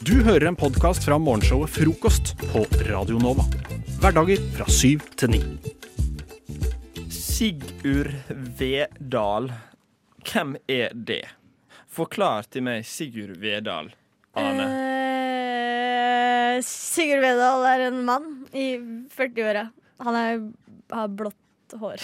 Du hører en podkast fra morgenshowet Frokost på Radio Nova. Hverdager fra syv til ni. Sigurd Vedal. Hvem er det? Forklar til meg Sigurd Vedal, Ane. Eh, Sigurd Vedal er en mann i 40-åra. Han er, har blått hår.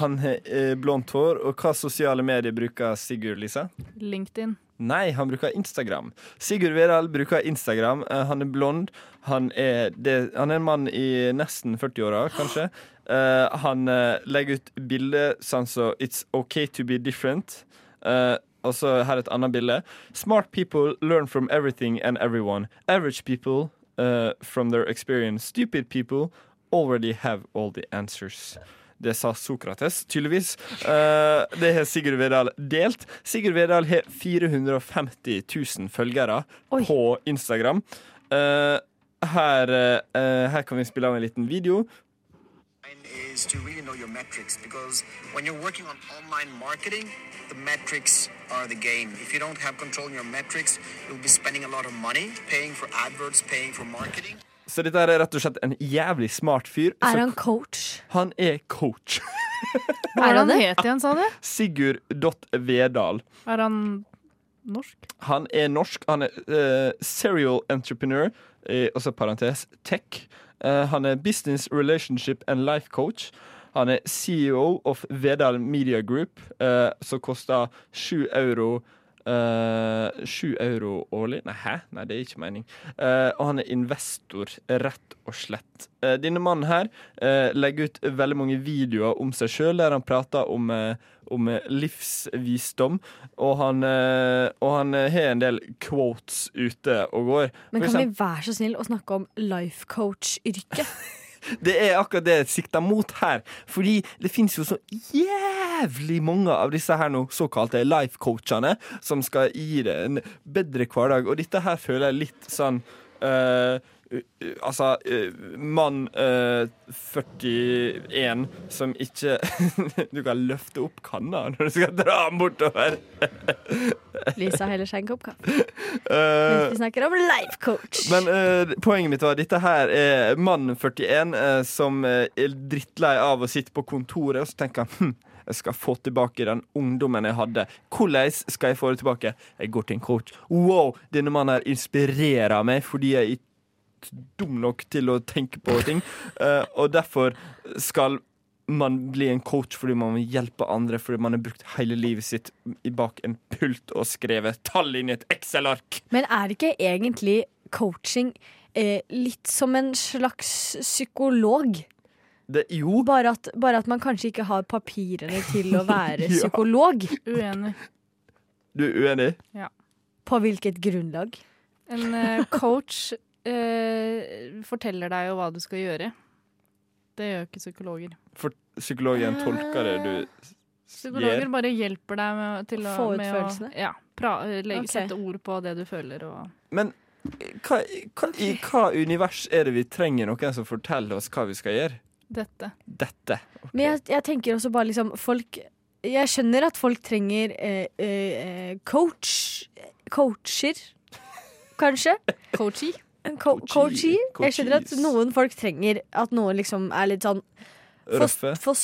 Han har eh, blondt hår, og hva sosiale medier bruker Sigurd, Lisa? LinkedIn. Nei, han bruker Instagram. Sigurd Vedal bruker Instagram. Uh, han er blond. Han er, det, han er en mann i nesten 40-åra, kanskje. Uh, han uh, legger ut bilder sånn som 'It's OK to be different'. Og så her et annet bilde. Smart people learn from everything and everyone. Average people from their experience. Stupid people already have all the answers. Det sa Sokrates, tydeligvis. Eh, det har Sigurd Vedal delt. Sigurd Vedal har 450 000 følgere Oi. på Instagram. Eh, her, eh, her kan vi spille av en liten video. is to really know your metrics because when you're working on online marketing, the metrics are the game. If you don't have control in your metrics, you'll be spending a lot of money paying for adverts, paying for marketing. Så dette er rett og slett en jævlig smart fyr. Er han coach? han er coach. Hva er han het igjen, sa du? Sigurd.vedal. Er han norsk? Han er norsk. Han er uh, serial entrepreneur, uh, også parentes tech. Uh, han er business relationship and life coach. Han er CEO of Vedal Media Group, uh, som koster sju euro eh, uh, euro årlig? Nei, hæ? Nei, det er ikke mening. Uh, og han er investor, rett og slett. Uh, denne mannen her legger ut veldig mange videoer om seg sjøl, der han prater om, om livsvisdom. Og han, og han har en del quotes ute og går. Men kan vi være så snill å snakke om life coach-yrket? Det er akkurat det jeg sikter mot her. Fordi det finnes jo så jævlig mange av disse her nå såkalte life-coachene som skal gi deg en bedre hverdag. Og dette her føler jeg litt sånn uh, altså, mann uh, 41 som ikke Du kan løfte opp kanna når du skal dra den bortover. Lisa heller seg en kopp kaffe. Uh, Vi snakker om life coach. Men uh, poenget mitt var dette her er mann 41 uh, som er drittlei av å sitte på kontoret, og så tenker han hm, jeg skal få tilbake den ungdommen jeg hadde. Hvordan skal jeg få det tilbake? Jeg går til en coach. Wow, denne mannen her inspirerer meg fordi jeg er dum nok til å tenke på ting. Eh, og derfor skal man bli en coach fordi man vil hjelpe andre, fordi man har brukt hele livet sitt bak en pult og skrevet tall inn i et Excel-ark. Men er ikke egentlig coaching eh, litt som en slags psykolog? Det, jo, Bare at, bare at man kanskje ikke har papirene til å være Ja. psykolog. Uenig. du er uenig? Ja. På hvilket grunnlag? En eh, coach eh, forteller deg jo hva du skal gjøre. Det gjør ikke psykologer. For psykologen tolker det du Psykologer gjør. bare hjelper deg med, til å Få ut med følelsene? Å, ja, pra, legge, okay. Sette ord på det du føler og Men hva, hva, i hva univers er det vi trenger noen som forteller oss hva vi skal gjøre? dette. Dette. Men jeg, jeg tenker også bare liksom folk Jeg skjønner at folk trenger eh, eh, coach Coacher, kanskje? Coachy. Co coachy. Jeg skjønner at noen folk trenger at noen liksom er litt sånn Røffe. få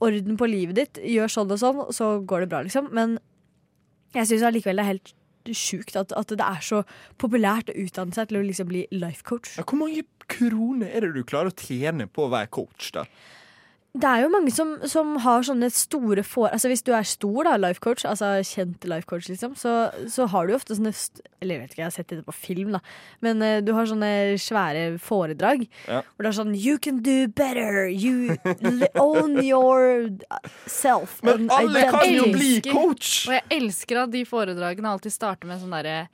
orden på livet ditt, gjør sånn og sånn, så går det bra, liksom. Men jeg syns allikevel det er helt sjukt at, at det er så populært å utdanne seg til å liksom bli life coach. Ja, hvor mange kroner er det du klarer å tjene på å være coach, da? Det er jo mange som, som har sånne store for... Altså Hvis du er stor da, life coach, altså kjent life coach, liksom, så, så har du jo ofte sånne st Eller jeg vet ikke, jeg har sett det på film, da. Men uh, du har sånne svære foredrag Ja. hvor det er sånn You can do better! You own your self. Men alle kan jo bli coach! Og jeg elsker at de foredragene alltid starter med sånn derre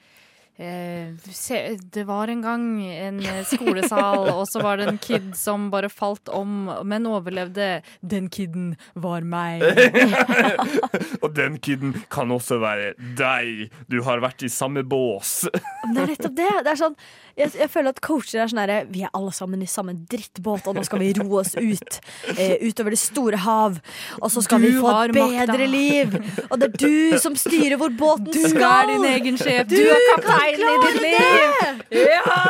det var en gang en eh, skolesal, og så var det en kid som bare falt om, men overlevde. Den kiden var meg. Og den kiden kan også være deg. Du har vært i samme bås. Det er nettopp det. det er sånn, jeg, jeg føler at coacher er sånn herre Vi er alle sammen i samme drittbåt, og nå skal vi ro oss ut. Eh, utover det store hav. Og så skal Du vi få et makta. bedre liv. Og det er du som styrer hvor båten Du skal. er din egen sjef. Du, Du er kan feil i ditt liv. Ja!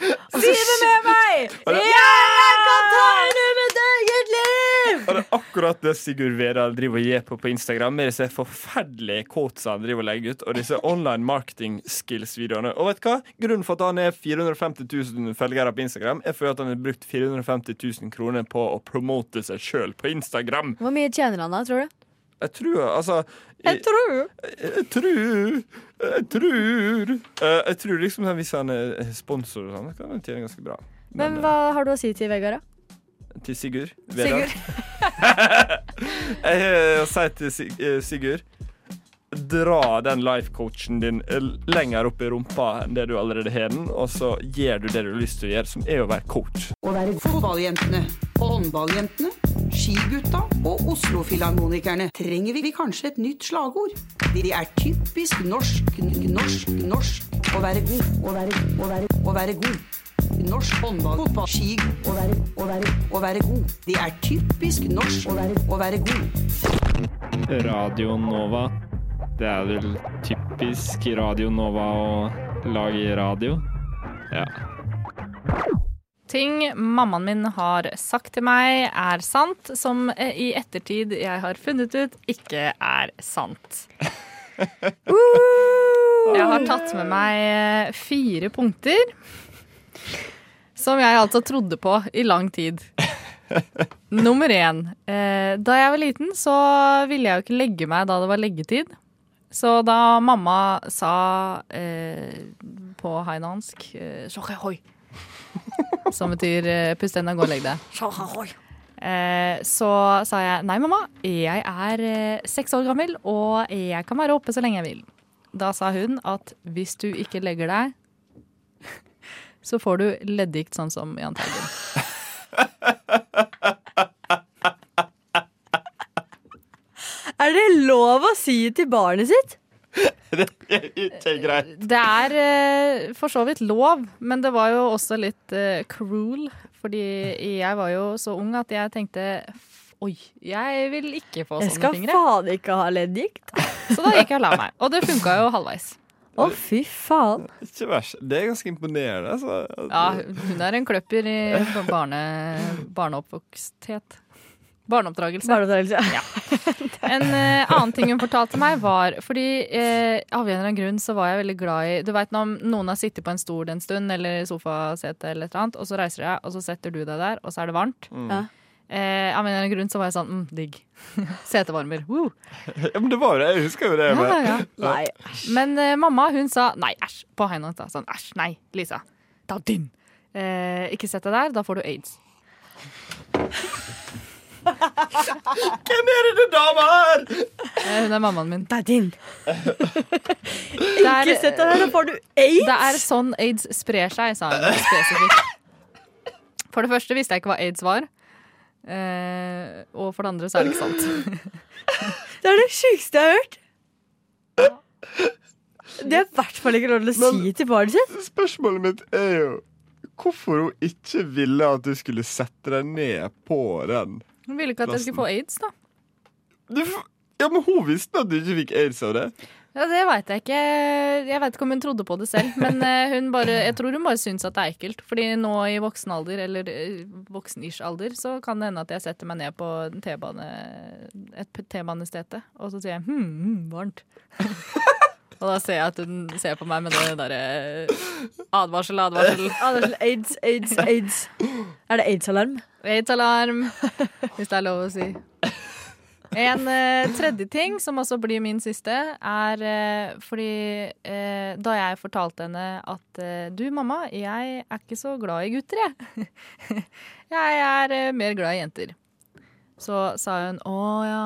Si det med meg! Ja! Jeg kan ta en med eget liv! Og det er akkurat det Sigurd Vedal driver og gir på på Instagram, med disse forferdelige quotesene han driver og legger ut, og disse online marketing skills-videoene. Og vet du hva? Grunnen for at han er 450 000 følgere på Instagram, er fordi han har brukt 450 000 kroner på å promote seg sjøl på Instagram. Hvor mye tjener han da, tror du? Jeg tror altså Jeg tror Jeg tror Jeg tror Eh, Jeg tror liksom Hvis han er sponsor, og sånn, kan han tjene ganske bra. Men hva har du å si til Vegard, da? eh, Til Sigurd. Sigurd. Jeg eh, sier til eh, Sigurd Dra den life-coachen din lenger opp i rumpa enn det du allerede har den, og så gjør du det du har lyst til å gjøre, som er å være coach. Å være fotballjentene, håndballjentene, skigutta og Oslo-filharmonikerne trenger vi kanskje et nytt slagord. De er typisk norsk, norsk, norsk å være god, å være, å være, å være god. Norsk håndball, fotball, ski, å være, å være, å være god. De er typisk norsk å være, å være god. Radio Nova. Det er vel typisk Radio Nova å lage radio. Ja. Ting mammaen min har sagt til meg er sant, som eh, i ettertid jeg har funnet ut ikke er sant. Jeg har tatt med meg eh, fire punkter som jeg altså trodde på i lang tid. Nummer én. Eh, da jeg var liten, så ville jeg jo ikke legge meg da det var leggetid. Så da mamma sa eh, på haidansk eh, som betyr eh, pust enda, gå og legg deg. Eh, så sa jeg nei, mamma, jeg er eh, seks år gammel, og jeg kan være oppe så lenge jeg vil. Da sa hun at hvis du ikke legger deg, så får du leddgikt sånn som Jahn Teigen. Er det lov å si til barnet sitt? det Ikke greit. Det er eh, for så vidt lov, men det var jo også litt eh, cruel. Fordi jeg var jo så ung at jeg tenkte Oi, jeg vil ikke få Jeg sånne skal faen ikke ha leddgikt. Så da gikk jeg og la meg. Og det funka jo halvveis. Å, fy faen. Ikke verst. Det er ganske imponerende. Altså. Ja, hun er en kløpper i barne, barneoppvoksthet. Barneoppdragelse. Barneoppdragelse. En uh, annen ting hun fortalte meg, var Fordi uh, av en eller annen grunn så var jeg veldig glad i Du veit når noen har sittet på en stol en stund, eller sofasete eller et eller annet, og så reiser jeg, og så setter du deg der, og så er det varmt. Ja. Eh, av en eller annen grunn så var jeg sånn mm, digg. Setevarmer. Woo. Ja, men det var det. Jeg husker jo det. Ja, men- ja, ja. Nei. Men eh, mamma hun sa nei, æsj, på da. Sånn æsj, nei, Lisa. Ta din. Eh, ikke sett deg der, da får du aids. Hvem er denne dama her? Eh, hun er mammaen min. Det er din. Det er, Ikke sett deg der, da får du aids. det er sånn aids sprer seg, sa hun spesifikt. For det første visste jeg ikke hva aids var. Eh, og for det andre så er det ikke sant. Det er det sjukeste jeg har hørt. Det er i hvert fall ikke lov til å si til barnet sitt. Spørsmålet mitt er jo hvorfor hun ikke ville at du skulle sette deg ned på den. Hun ville ikke at jeg skulle få aids, da. Du, ja, men Hun visste at du ikke fikk aids av det. Ja, Det veit jeg ikke. Jeg veit ikke om hun trodde på det selv. Men eh, bare, jeg tror hun bare syns at det er ekkelt. Fordi nå i voksen alder, eller eh, voksen-ish alder, så kan det hende at jeg setter meg ned på et T-banestete, og så sier jeg hm, hm varmt. og da ser jeg at hun ser på meg med det derre advarsel, advarsel. Advarsel, aids, aids, aids. Er det aids-alarm? Aids-alarm, hvis det er lov å si. En eh, tredje ting, som også blir min siste, er eh, fordi eh, da jeg fortalte henne at eh, du, mamma, jeg er ikke så glad i gutter, jeg. jeg er eh, mer glad i jenter. Så sa hun å ja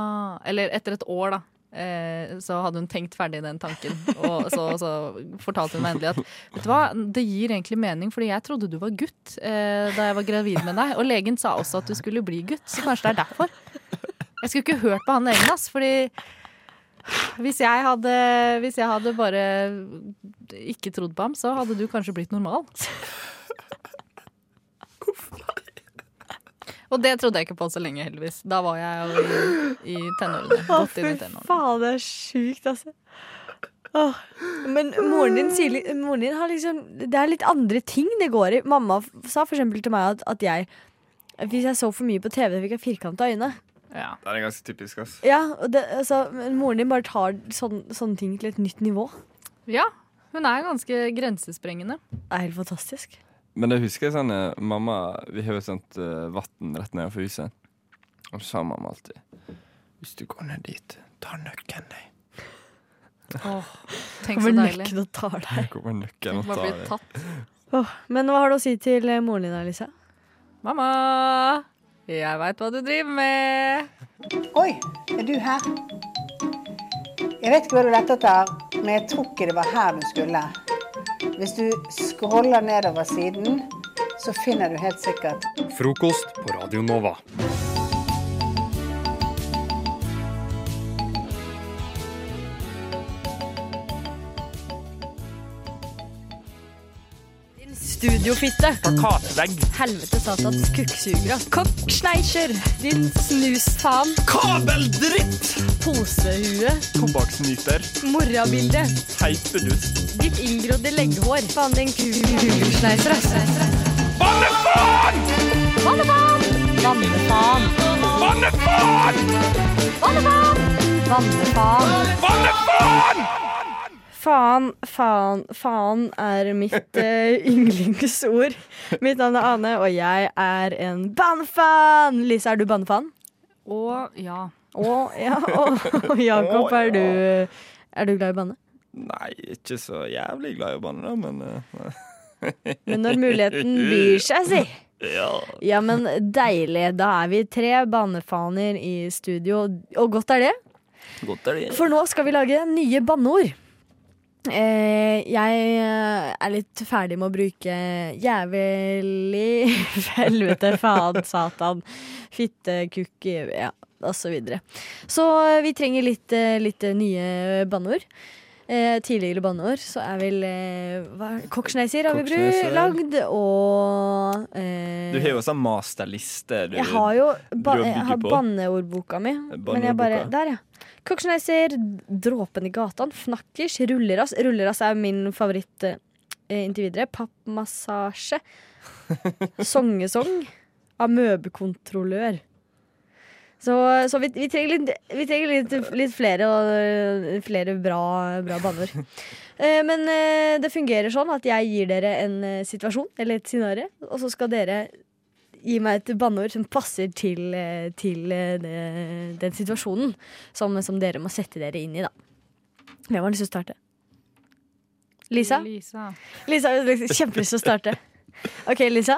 Eller etter et år, da. Eh, så hadde hun tenkt ferdig den tanken. Og så, så fortalte hun meg endelig at vet du hva, det gir egentlig mening, fordi jeg trodde du var gutt eh, da jeg var gravid med deg. Og legen sa også at du skulle bli gutt, så kanskje det er derfor. Jeg skulle ikke hørt på han legen, ass, fordi hvis jeg, hadde, hvis jeg hadde bare ikke trodd på ham, så hadde du kanskje blitt normal. Og det trodde jeg ikke på så lenge, heldigvis. Da var jeg jo i, i tenårene. Å, Godt inn fy i tenårene. faen, det er sjukt, altså. Åh. Men moren din sier moren din har liksom Det er litt andre ting det går i. Mamma sa for eksempel til meg at, at jeg Hvis jeg så for mye på TV, fikk jeg firkanta øyne. Ja. Det er ganske typisk, ass. Ja, og det, altså, men Moren din bare tar sån, sånne ting til et nytt nivå. ja. Hun er ganske grensesprengende. Det er helt fantastisk. Men det husker jeg sånn eh, Mamma, vi har jo sånt uh, vann rett nedenfor huset. Og så sa mamma alltid Hvis du går ned dit, ta nøkkelen din. Tenk så Kommer deilig. nøkken og tar deg. Kommer nøkken og tar deg. Oh, men hva har du å si til eh, moren din, Lisa? Mamma, jeg veit hva du driver med. Oi, er du her? Jeg vet ikke hva du lette etter, men jeg tror ikke det var her du skulle. Hvis du scroller nedover siden, så finner du helt sikkert Frokost på Radio Nova. Studiofitte. Plakatvegg. Helvete satans kukksugere. Kokksneisjer. Din snusfaen. Kabeldritt! Posehue. Tobakksnyter. Morrabilde. Teipedust. Ditt inngrodde legghår. Faen, din kukksneiser, Bannefaen! Bannefaen! Bannefaen! Bannefaen! Bannefaen! Bannefaen! Bannefaen! Faen, faen, faen er mitt uh, yndlingsord. Mitt navn er Ane, og jeg er en bannefan! Lise, er du bannefan? Å ja. Å ja, og, og Jakob, Å, er du, er du glad i banne? Nei, ikke så jævlig glad i å banne, da, men uh, Men når muligheten byr seg, si. ja. Ja, men deilig. Da er vi tre bannefaner i studio, og godt er det. Godt er det. For nå skal vi lage nye banneord. Eh, jeg eh, er litt ferdig med å bruke jævlig, helvete, faen, satan, fitte, kukk, ja, og så videre. Så eh, vi trenger litt, litt nye banneord. Eh, tidligere banneord så er vel eh, Koksneiser har vi bru- lagd, og eh, Du har jo sånn masterliste. Du, jeg har jo ba jeg har banneordboka mi. Men jeg bare Der, ja. Koksneiser, Dråpen i gatan, Fnakkers, Rullerass. Rullerass er min favoritt eh, inntil videre. Pappmassasje. Songesong. Amøbekontrollør. Så, så vi, vi trenger, litt, vi trenger litt, litt flere, og, eh, flere bra, bra banner. Eh, Men eh, det fungerer sånn at jeg gir dere en eh, situasjon, eller et scenario, og så skal dere gi meg et banneord som passer til, eh, til eh, det, den situasjonen som, som dere må sette dere inn i, da. Hvem har lyst til å starte? Lisa? Lisa. Lisa kjempelyst til å starte. OK, Lisa.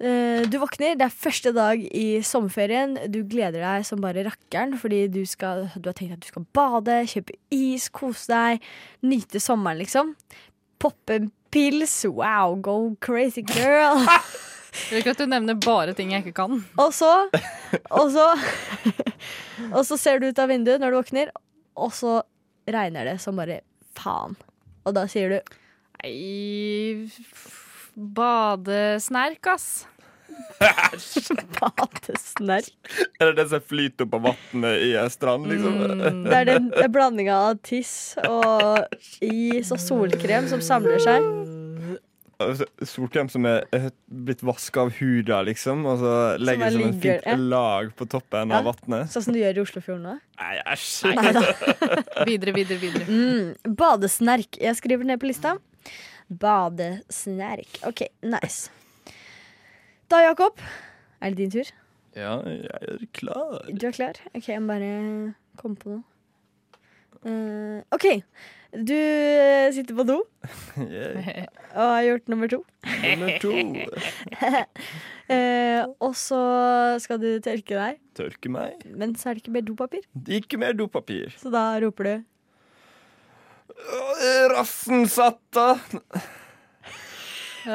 Eh, Du våkner, det er første dag i sommerferien. Du gleder deg som bare rakkeren fordi du, skal, du har tenkt at du skal bade, kjøpe is, kose deg, nyte sommeren, liksom. Poppe en pils. Wow, go crazy girl. Jeg liker at du nevner bare ting jeg ikke kan. Og så Og så Og så ser du ut av vinduet når du våkner, og så regner det som bare faen. Og da sier du Nei Badesnerk, ass. badesnerk. Er det det som flyter opp av vannet i ei strand, liksom? Mm. Det er den blandinga av tiss og is og solkrem som samler seg. Altså, Solkrem som er blitt vaska av huda, liksom, og så legger er som en fint ja. lag på toppen Ja. av vannet. Sånn som du gjør i Oslofjorden nå. Nei, æsj! Videre, videre, videre. Mm, badesnerk. Jeg skriver ned på lista. Badesnerk. OK, nice. Da, Jakob, er det din tur? Ja, jeg er klar. Du er klar? OK, jeg må bare komme på noe. Uh, OK. Du eh, sitter på do yeah. og har gjort nummer to. er nummer to. Eh, og så skal du tørke deg, Tørke meg. men så er det ikke mer dopapir. Ikke mer dopapir. Så da roper du Rassen satta.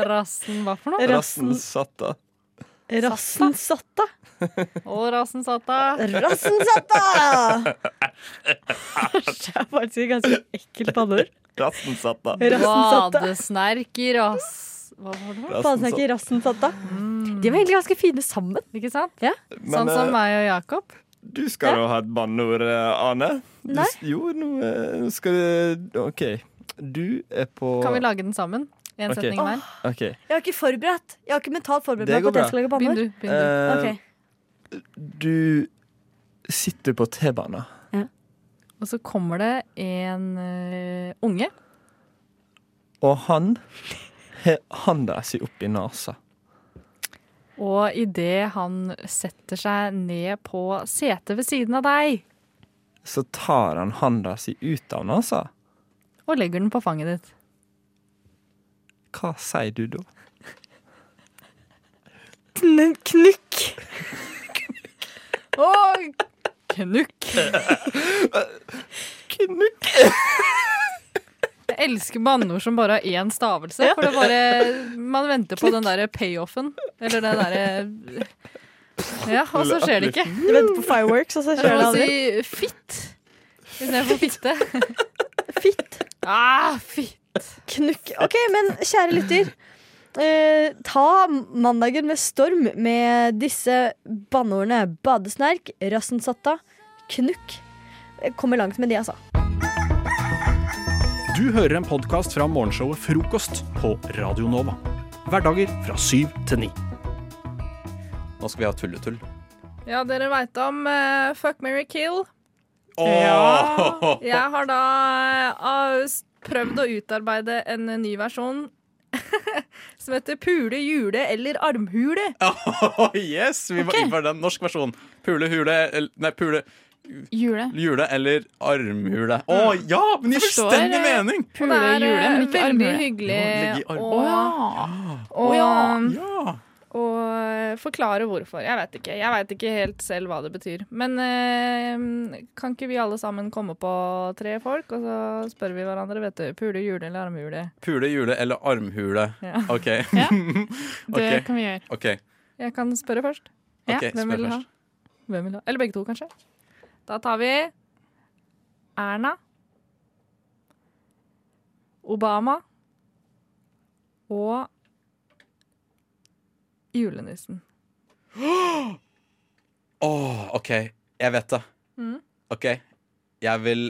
Rassen hva for noe? Rassen satta. Rassen satta. Å, rassen satta. Rassen satta! Det er faktisk et ganske ekkelt banneord. Rassen satta. Rassen. Badesnerk i rass... Hva var det? Badesnerk i rassen satta. De var egentlig ganske fine sammen. Ikke sant? Men, Sånn som eh, meg og Jakob. Du skal jo ha et banneord, eh, Ane. Du, Nei. Jo, eh, nå skal du OK. Du er på Kan vi lage den sammen? En okay. setning hver. Okay. Jeg har ikke forberedt Jeg har ikke mentalt forberedt meg på at jeg skal lage Begynn du. Begynn du. Eh, Ok. Du sitter på T-banen, Og så kommer det en uh, unge. og han har handa si opp i nesa. Og idet han setter seg ned på setet ved siden av deg Så tar han handa si ut av nesa. og legger den på fanget ditt Hva sier du da? Kn knukk. Å, knukk! Knukk! Jeg elsker banneord som bare har én stavelse. For det bare Man venter på den derre payoffen. Eller den derre Ja, og så skjer det ikke. Du venter på fireworks, og så er skjer det aldri. si fitt istedenfor fitte. Fitt. Ah, fitt. Knukk. OK, men kjære lytter. Eh, ta mandagen med storm med disse banneordene. Badesnerk, rassensatta, knukk. Kommer langt med de, altså. Du hører en podkast fra morgenshowet Frokost på Radio Nova. Hverdager fra syv til ni. Nå skal vi ha tulletull. Ja, dere veit om uh, Fuck, marry, kill? Åh! Jeg har da s- prøvd å utarbeide en ny versjon som heter Pule, jule eller armhule. yes! Vi må inn for den norsk versjon. Pule, hule Nei, pule, Jule. jule eller armhule. Å ja! Men det gir fullstendig eh, mening! Pule, jule, eh, men ikke veldig hyggelig å, oh, ja. Oh, ja. Ja! Å forklare hvorfor. Jeg vet ikke. Jeg vet ikke helt selv hva det betyr. Men eh, kan ikke vi alle sammen komme på tre folk, og så spør vi hverandre, vet du. Pule, jule eller armhule? Pule, jule eller armhule. Ja. OK. Ja. Det okay. kan vi gjøre. Okay. Jeg kan spørre først. Ja, Okay, Hvem spør vil ha? først. Hvem vil ha? Eller begge to, kanskje. Da tar vi Erna. Obama. Og julenissen. Åh, OK. Jeg vet det. Mm. OK. Jeg vil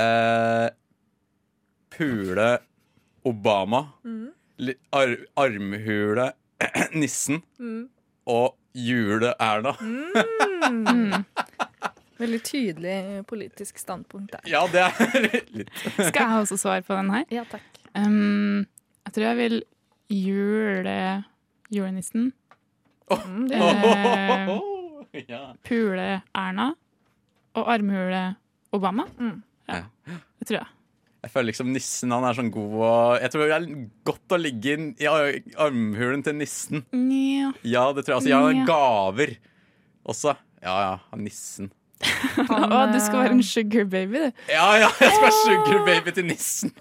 eh, pule Obama. Mm. Ar armhule nissen. Mm. Og jule Erna. Mm. Veldig tydelig politisk standpunkt der. Ja, det er litt Skal jeg også svare på den her? Ja, takk. Um, jeg tror jeg vil jule julenissen. Mm, det Eh. Pule Erna. Og armhule Obama. Mm. Ja, det tror jeg. Jeg føler liksom nissen han er sånn god og Jeg tror det er godt å ligge inn i armhulen til nissen. Nja. Ja, det tror jeg. Altså, ja, han har gaver også. Ja, ja, han nissen. Å, du skal være en sugar baby, du. Ja, ja, jeg skal være sugar baby til nissen.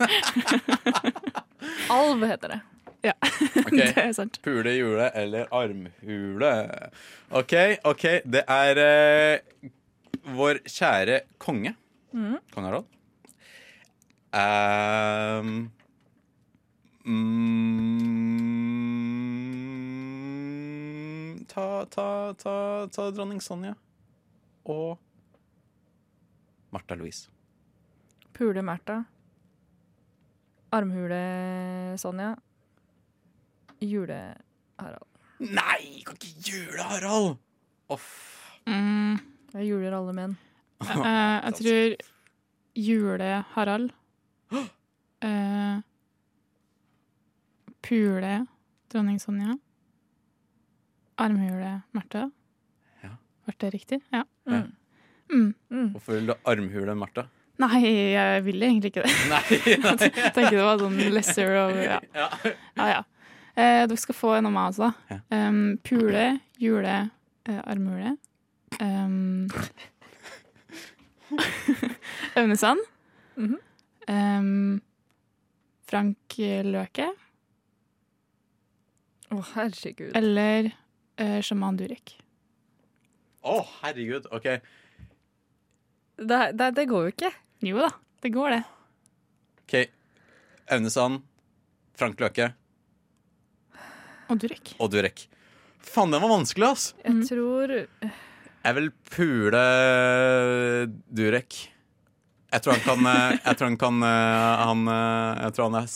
Alv heter det. Ja, okay. det er sant. Pule, jule eller armhule. OK, OK. Det er eh, vår kjære konge. Mm. Kong Harald. Um, mm, ta, ta, ta, ta dronning Sonja. Og Martha Louise. Pule Märtha. Armhule Sonja. Jule Harald. Nei, kan ikke jule Harald! Off. Mm. Jeg juler alle menn. Eh, jeg tror jule-Harald. uh, pule dronning Sonja. Armhule Märtha. Ja. Ble det riktig? Ja. Mm. Mm. Mm. Hvorfor vil du armhule Martha? Nei, jeg vil egentlig ikke det. Nei, nei. Jeg tenker det var sånn lesser of Ja, Ja. ja. ja. Eh, dere skal få en av meg også. Ja. Um, pule, jule, eh, armhule. Um, Øvnesand. -hmm. um, Frank Løke. Å, herregud. Eller eh, sjaman Durek. Å, herregud. OK. Det, det, det går jo ikke. Jo da, det går, det. ok Evnesand, Frank Løke Og Durek. og Durek. Faen, den var vanskelig, ass! Jeg Mm. tror Jeg vil pule Durek. Jeg tror han kan eh, Jeg tror han kan eh, Han eh, Jeg tror han er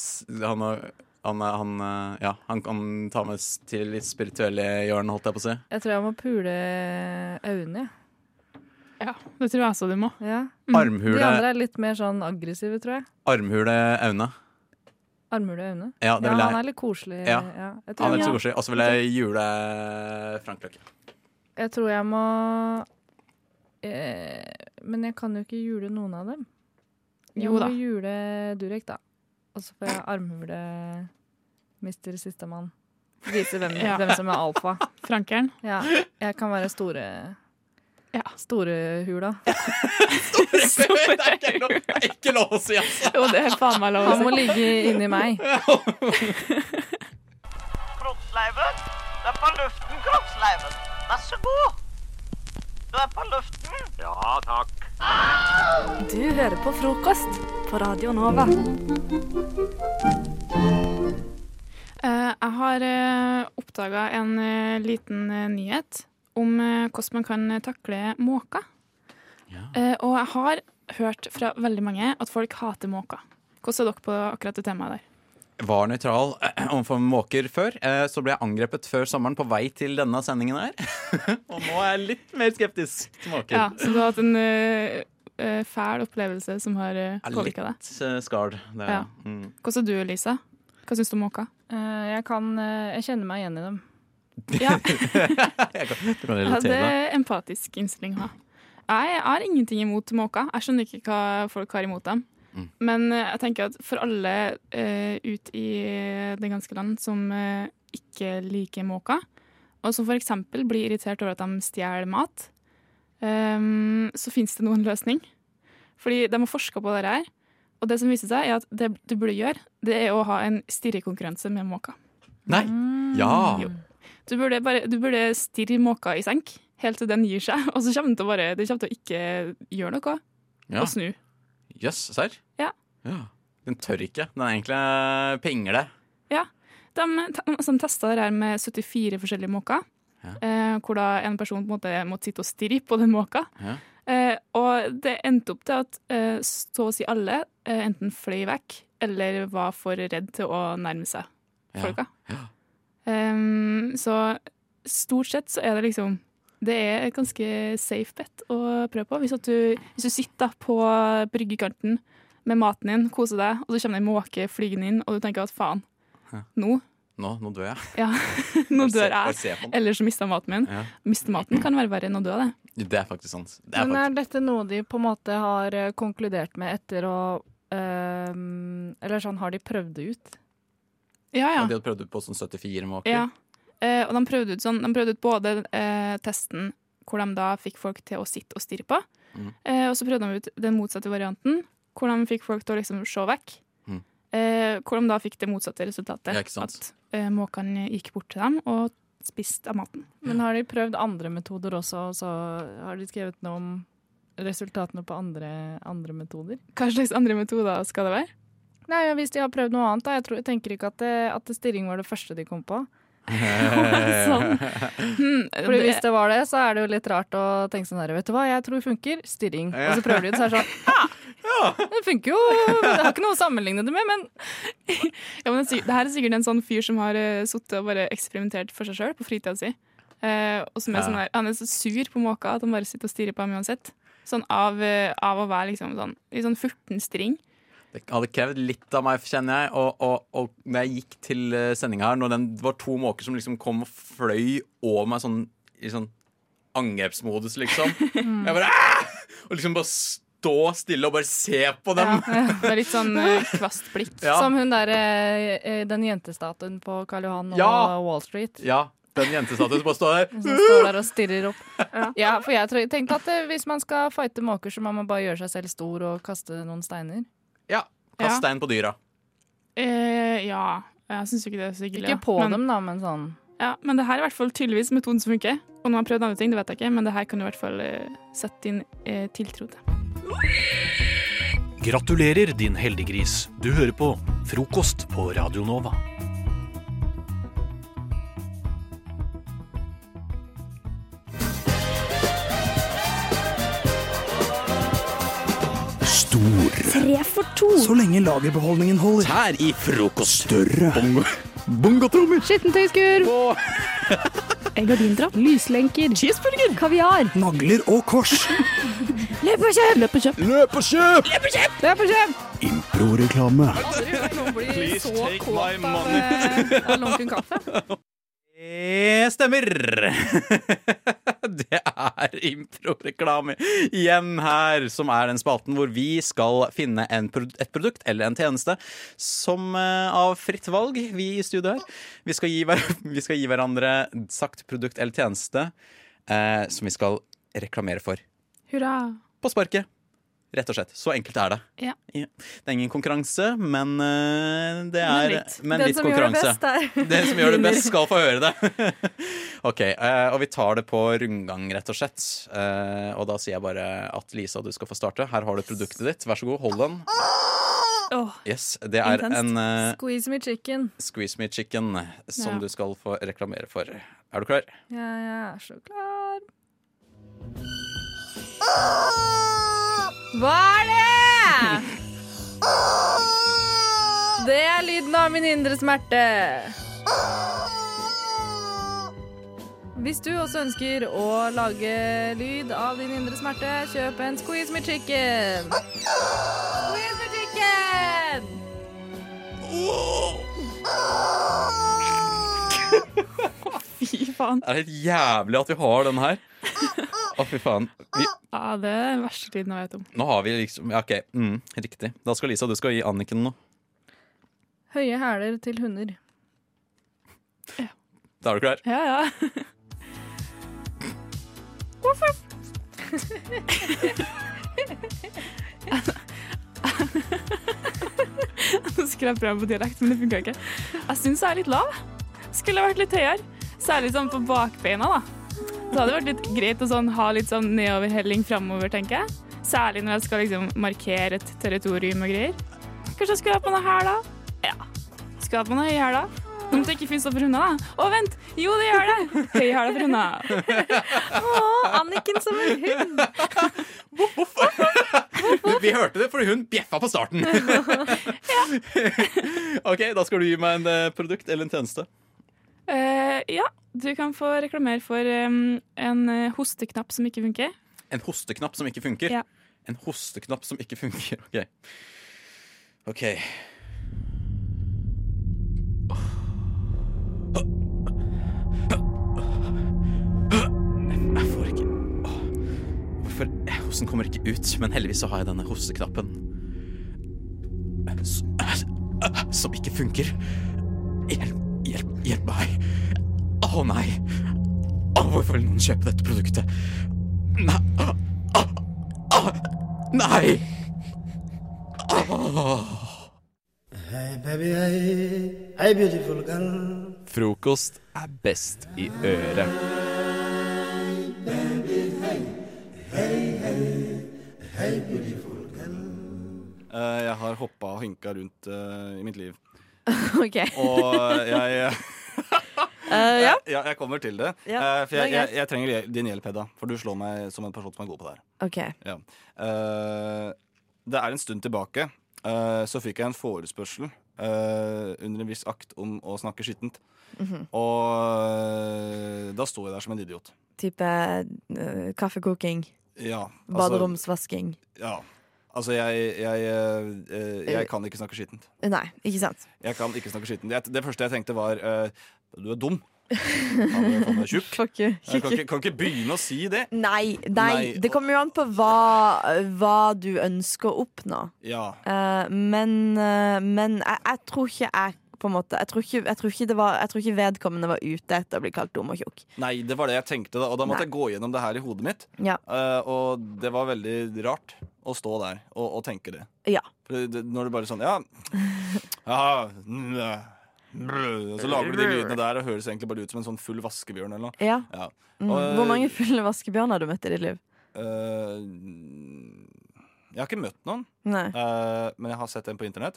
Han, er- han, er- han eh, Ja, han kan ta med oss til litt spirituelle hjørne, holdt jeg på å si. Jeg tror jeg må pule Aune. jeg. Ja, det tror jeg også du må. Ja. Mm. De andre er litt mer sånn aggressive, tror jeg. armhule Aune. Armhule Aune. Ja, Ja, han er litt koselig. Ja. ja Han er litt så koselig. Og så vil jeg jule Frank Løkke. jeg tror jeg må eh, Men jeg kan jo ikke jule noen av dem. Jeg Jo må jule Durek, da. Og så får jeg armhule Mister Sistemann. Vise hvem, Ja. hvem som er alfa. Frankeren. Ja, jeg kan være store Ja. Storehula. Det er ikke lov, det er ikke lov å si, altså! Jo, det er faen meg lov å si. Han må ligge inni meg. Kroppsleiven. Du er på luften, Kroppsleiven. Vær så god. Du er på luften. Ja, takk. Du hører på frokost på Radio Nova. Uh, jeg har uh, oppdaga en uh, liten eh, nyhet om eh, hvordan man kan takle måker. Ja. og jeg har hørt fra veldig mange at folk hater måker. Hvordan er dere på akkurat det temaet der? Var nøytral eh, overfor måker før. eh, Så ble jeg angrepet før sommeren på vei til denne sendingen her. Og nå er jeg litt mer skeptisk til måker. Ja, Så du har hatt en eh, eh, fæl opplevelse som har uh, påvirka deg? Litt eh, skard. Det Ja. mm. Hvordan er du, Lisa? Hva syns du om måker? Eh, jeg kan eh, Jeg kjenner meg igjen i dem. Ja, jeg kan, du kan ja, det er empatisk innstilling å ha. Jeg har ingenting imot måker. Jeg skjønner ikke hva folk har imot dem. Mm. Men eh, jeg tenker at for alle uh, ut i det ganske land som uh, ikke liker måker, og som f.eks. blir irritert over at de stjeler mat, um, så finnes det noen løsning. Fordi de har forska på dette her, og det som viser seg, er at det du burde gjøre, det er å ha en stirrekonkurranse med måker. Nei! Ja! Jo. Du burde, bare, du burde stirre måka i senk helt til den gir seg, og så kommer den til å bare Det kommer til å ikke gjøre noe Ja. og snu. Jøss, serr? Ja. Ja. Den tør ikke. Den er egentlig eh, pingle. Ja. De, altså, de testa det her med 74 forskjellige måker, Ja. eh, hvor da en person på en måte måtte sitte og stirre på den måka. Ja. Eh, og det endte opp til at eh, så å si alle eh, enten fløy vekk eller var for redd til å nærme seg folka. Ja. Ehm, så stort sett så er det liksom Det er et ganske safe bet å prøve på. Hvis, at du, hvis du sitter på bryggekanten med maten din, koser deg, og så kommer det en måke flygende inn, og du tenker at faen, nå Nå, nå dør jeg. ja, nå dør jeg. se. Eller så mister jeg maten min. Ja. Miste maten kan være verre enn å dø, det. Det er faktisk sant. Det er Men er dette noe de på en måte har eh, konkludert med etter å øh, Eller sånn, har de prøvd det ut? Ja, ja. Og de hadde prøvd ut på sånn 74 måker. Ja. Eh, og de prøvde ut sånn De prøvde ut både eh, testen hvor de da fikk folk til å sitte og stirre på, Mm. eh, og så prøvde de ut den motsatte varianten, hvor de fikk folk til å liksom se vekk. Mm. Eh, hvor de da fikk det motsatte resultatet. Ja, ikke sant. At eh, måkene gikk bort til dem og spiste av maten. Men har de prøvd andre metoder også, og så har de skrevet noe om resultatene på andre, andre metoder? Hva slags andre metoder skal det være? Nei, Hvis de har prøvd noe annet, da. Jeg, tror, jeg tenker ikke at, det, at stirring var det første de kom på. sånn. Hmm, Fordi Hvis det var det, så er det jo litt rart å tenke sånn her, vet du hva, jeg tror funker, stirring. Og så prøver de det, så er det sånn ja, det funker jo. Jeg har ikke noe å sammenligne det med, men Ja, men det, er det her er sikkert en sånn fyr som har uh, sittet og bare eksperimentert for seg sjøl på fritida si. Eh, og som er sånn der, Han er så sur på måka at han bare sitter og stirrer på ham uansett. Sånn av, eh, av å være liksom sånn, i sånn 14 string. Det hadde krevd litt av meg, kjenner jeg. Og, og, og når jeg gikk til eh, sendinga her, når den, det var to måker som liksom kom og fløy over meg sånn i sånn angrepsmodus, liksom. Jeg bare «Ah!» Og liksom bare stå stille og bare se på dem. Ja, Det er litt sånn uh, kvast blikk. Ja. som hun der, eh, eh, den jentestatuen på Karl Johan og Ja. Wall Street. Ja, den jentestatuen som bare står der. Som står der og stirrer opp. Ja, for jeg tenkte at eh, hvis man skal fighte måker, så må man bare gjøre seg selv stor og kaste noen steiner. Ja. Kast Ja. stein på dyra. Eh, ja. Jeg syns jo ikke det er så hyggelig. Ikke på men, dem, da, men sånn. Ja, men det her er i hvert fall tydeligvis metoden som funker. Og nå har jeg prøvd andre ting, det vet jeg ikke, men det her kan du i hvert fall eh, sette din eh, tiltro til. Gratulerer, din heldiggris. Du hører på Frokost på Radio Nova. Stor. Tre for to. Så lenge lagerbeholdningen holder. Her i frokost. Større. Bongo. Bongotrommer. Skittentøyskur. Gardindrapp. Lyslenker. Cheeseburger. Kaviar. Nagler og kors. Løp og kjøp! Løp og kjøp! Løp og kjøp! Løp og kjøp! Løp og kjøp! Improreklame. Aldri hørt noen bli så kåt av, eh, av lunken kaffe. Det stemmer! Det er improreklame igjen her, som er den spalten hvor vi skal finne en, pro- et produkt eller en tjeneste som uh, av fritt valg, vi i studio her. Vi skal gi, hver, vi skal gi hverandre sagt produkt eller tjeneste uh, som vi skal reklamere for. Hurra. På sparket. Rett og slett. Så enkelt er det. Ja. Det er ingen konkurranse, men uh, det Men er litt. men litt som gjør det konkurranse. Den som gjør det best, skal få høre det. OK, uh, og vi tar det på rundgang, rett og slett. Uh, og da sier jeg bare at Lisa, du skal få starte. Her har du produktet ditt. Vær så god, hold den. Åh, Yes, Det er intenst. en Squeeze me chicken. squeeze me chicken som Ja. du skal få reklamere for. Er du klar? Ja, jeg er så klar. Hva er det? Det er lyden av min indre smerte. Hvis du også ønsker å lage lyd av din indre smerte, kjøp en Squeeze me chicken. Squeeze me chicken! Fy faen. Det er helt jævlig at vi har den her. Å, fy faen. Vi, Ja, det er den verste tiden jeg vet om. nå har vi liksom ja, OK, mm, riktig. Da skal Lisa, du skal gi Anniken noe. Høye hæler til hunder. Da er du klar? Ja, ja. Hvorfor? Nå skulle jeg prøve på dialekt, men det funka ikke. Jeg syns jeg er litt lav. Skulle vært litt høyere. Særlig sånn på bakbeina, da. Så hadde det vært litt greit å sånn, ha litt sånn nedoverhelling framover, tenker jeg. Særlig når jeg skal liksom markere et territorium og greier. Kanskje jeg skulle ha på noe her, da? Ja. Skulle ha på noe høy her, da? Om det ikke fins noe for hundene, da. Å, vent! Jo, det gjør det! Høy hæla for hundene. Å, Anniken som en hund. Vi hørte det fordi hun bjeffa på starten. OK, da skal du gi meg en eh, produkt eller en tjeneste. Eh, ja, du kan få reklamere for um, en eh, hosteknapp som ikke funker. En hosteknapp som ikke funker. Ja. En hosteknapp som ikke funker. OK. OK. Jeg får ikke Hvorfor Hosten kommer ikke ut, men heldigvis så har jeg denne hosteknappen. Som ikke funker. Hjelp, hjelp, hjelp meg. Å nei. Å, hvorfor vil noen kjøpe dette produktet? Nei. oh, nei. Hey baby, hey, hey beautiful girl. Frokost er best i øret. Eh, jeg har hoppa og hinka rundt uh, i mitt liv. OK. Og jeg Uh, ja. ja, jeg kommer til det. Ja, uh, for jeg, jeg, jeg trenger din hjelp, Hedda. For du slår meg som en person som er god på det her. Okay. Ja. Uh, det er en stund tilbake så fikk jeg en forespørsel under en viss akt om å snakke skittent. Mhm. Og eh, da sto jeg der som en idiot. Type kaffekoking. Ja, altså- Baderomsvasking. Ja. Altså, jeg, jeg, eh, eh, jeg kan ikke snakke skittent. Nei, ikke sant? Jeg kan ikke snakke skittent. Det første jeg tenkte, var uh, Du er dum. Han er tjukk. Fuck you. Kan ikke, kan ikke begynne å si det. Nei, nei, Nei, det kommer jo an på hva, hva du ønsker å oppnå. Ja. Uh, men uh, men jeg, jeg tror ikke jeg på en måte Jeg tror ikke, jeg tror var, jeg tror ikke vedkommende var ute etter å bli kalt dum og tjukk. Nei, det var det jeg tenkte, da. Og da måtte Nei. jeg gå gjennom det her i hodet mitt. Ja. Uh, og det var veldig rart å stå der og, og tenke det. Ja. Det, når du bare sånn Ja. ja mm, og så lager du de lydene der og høres egentlig bare ut som en sånn full vaskebjørn eller noe. Ja. Ja. Mm. Og, Hvor mange fulle vaskebjørn har du møtt i ditt liv? Uh, Jeg har ikke møtt noen, eh, men jeg har sett en på internett.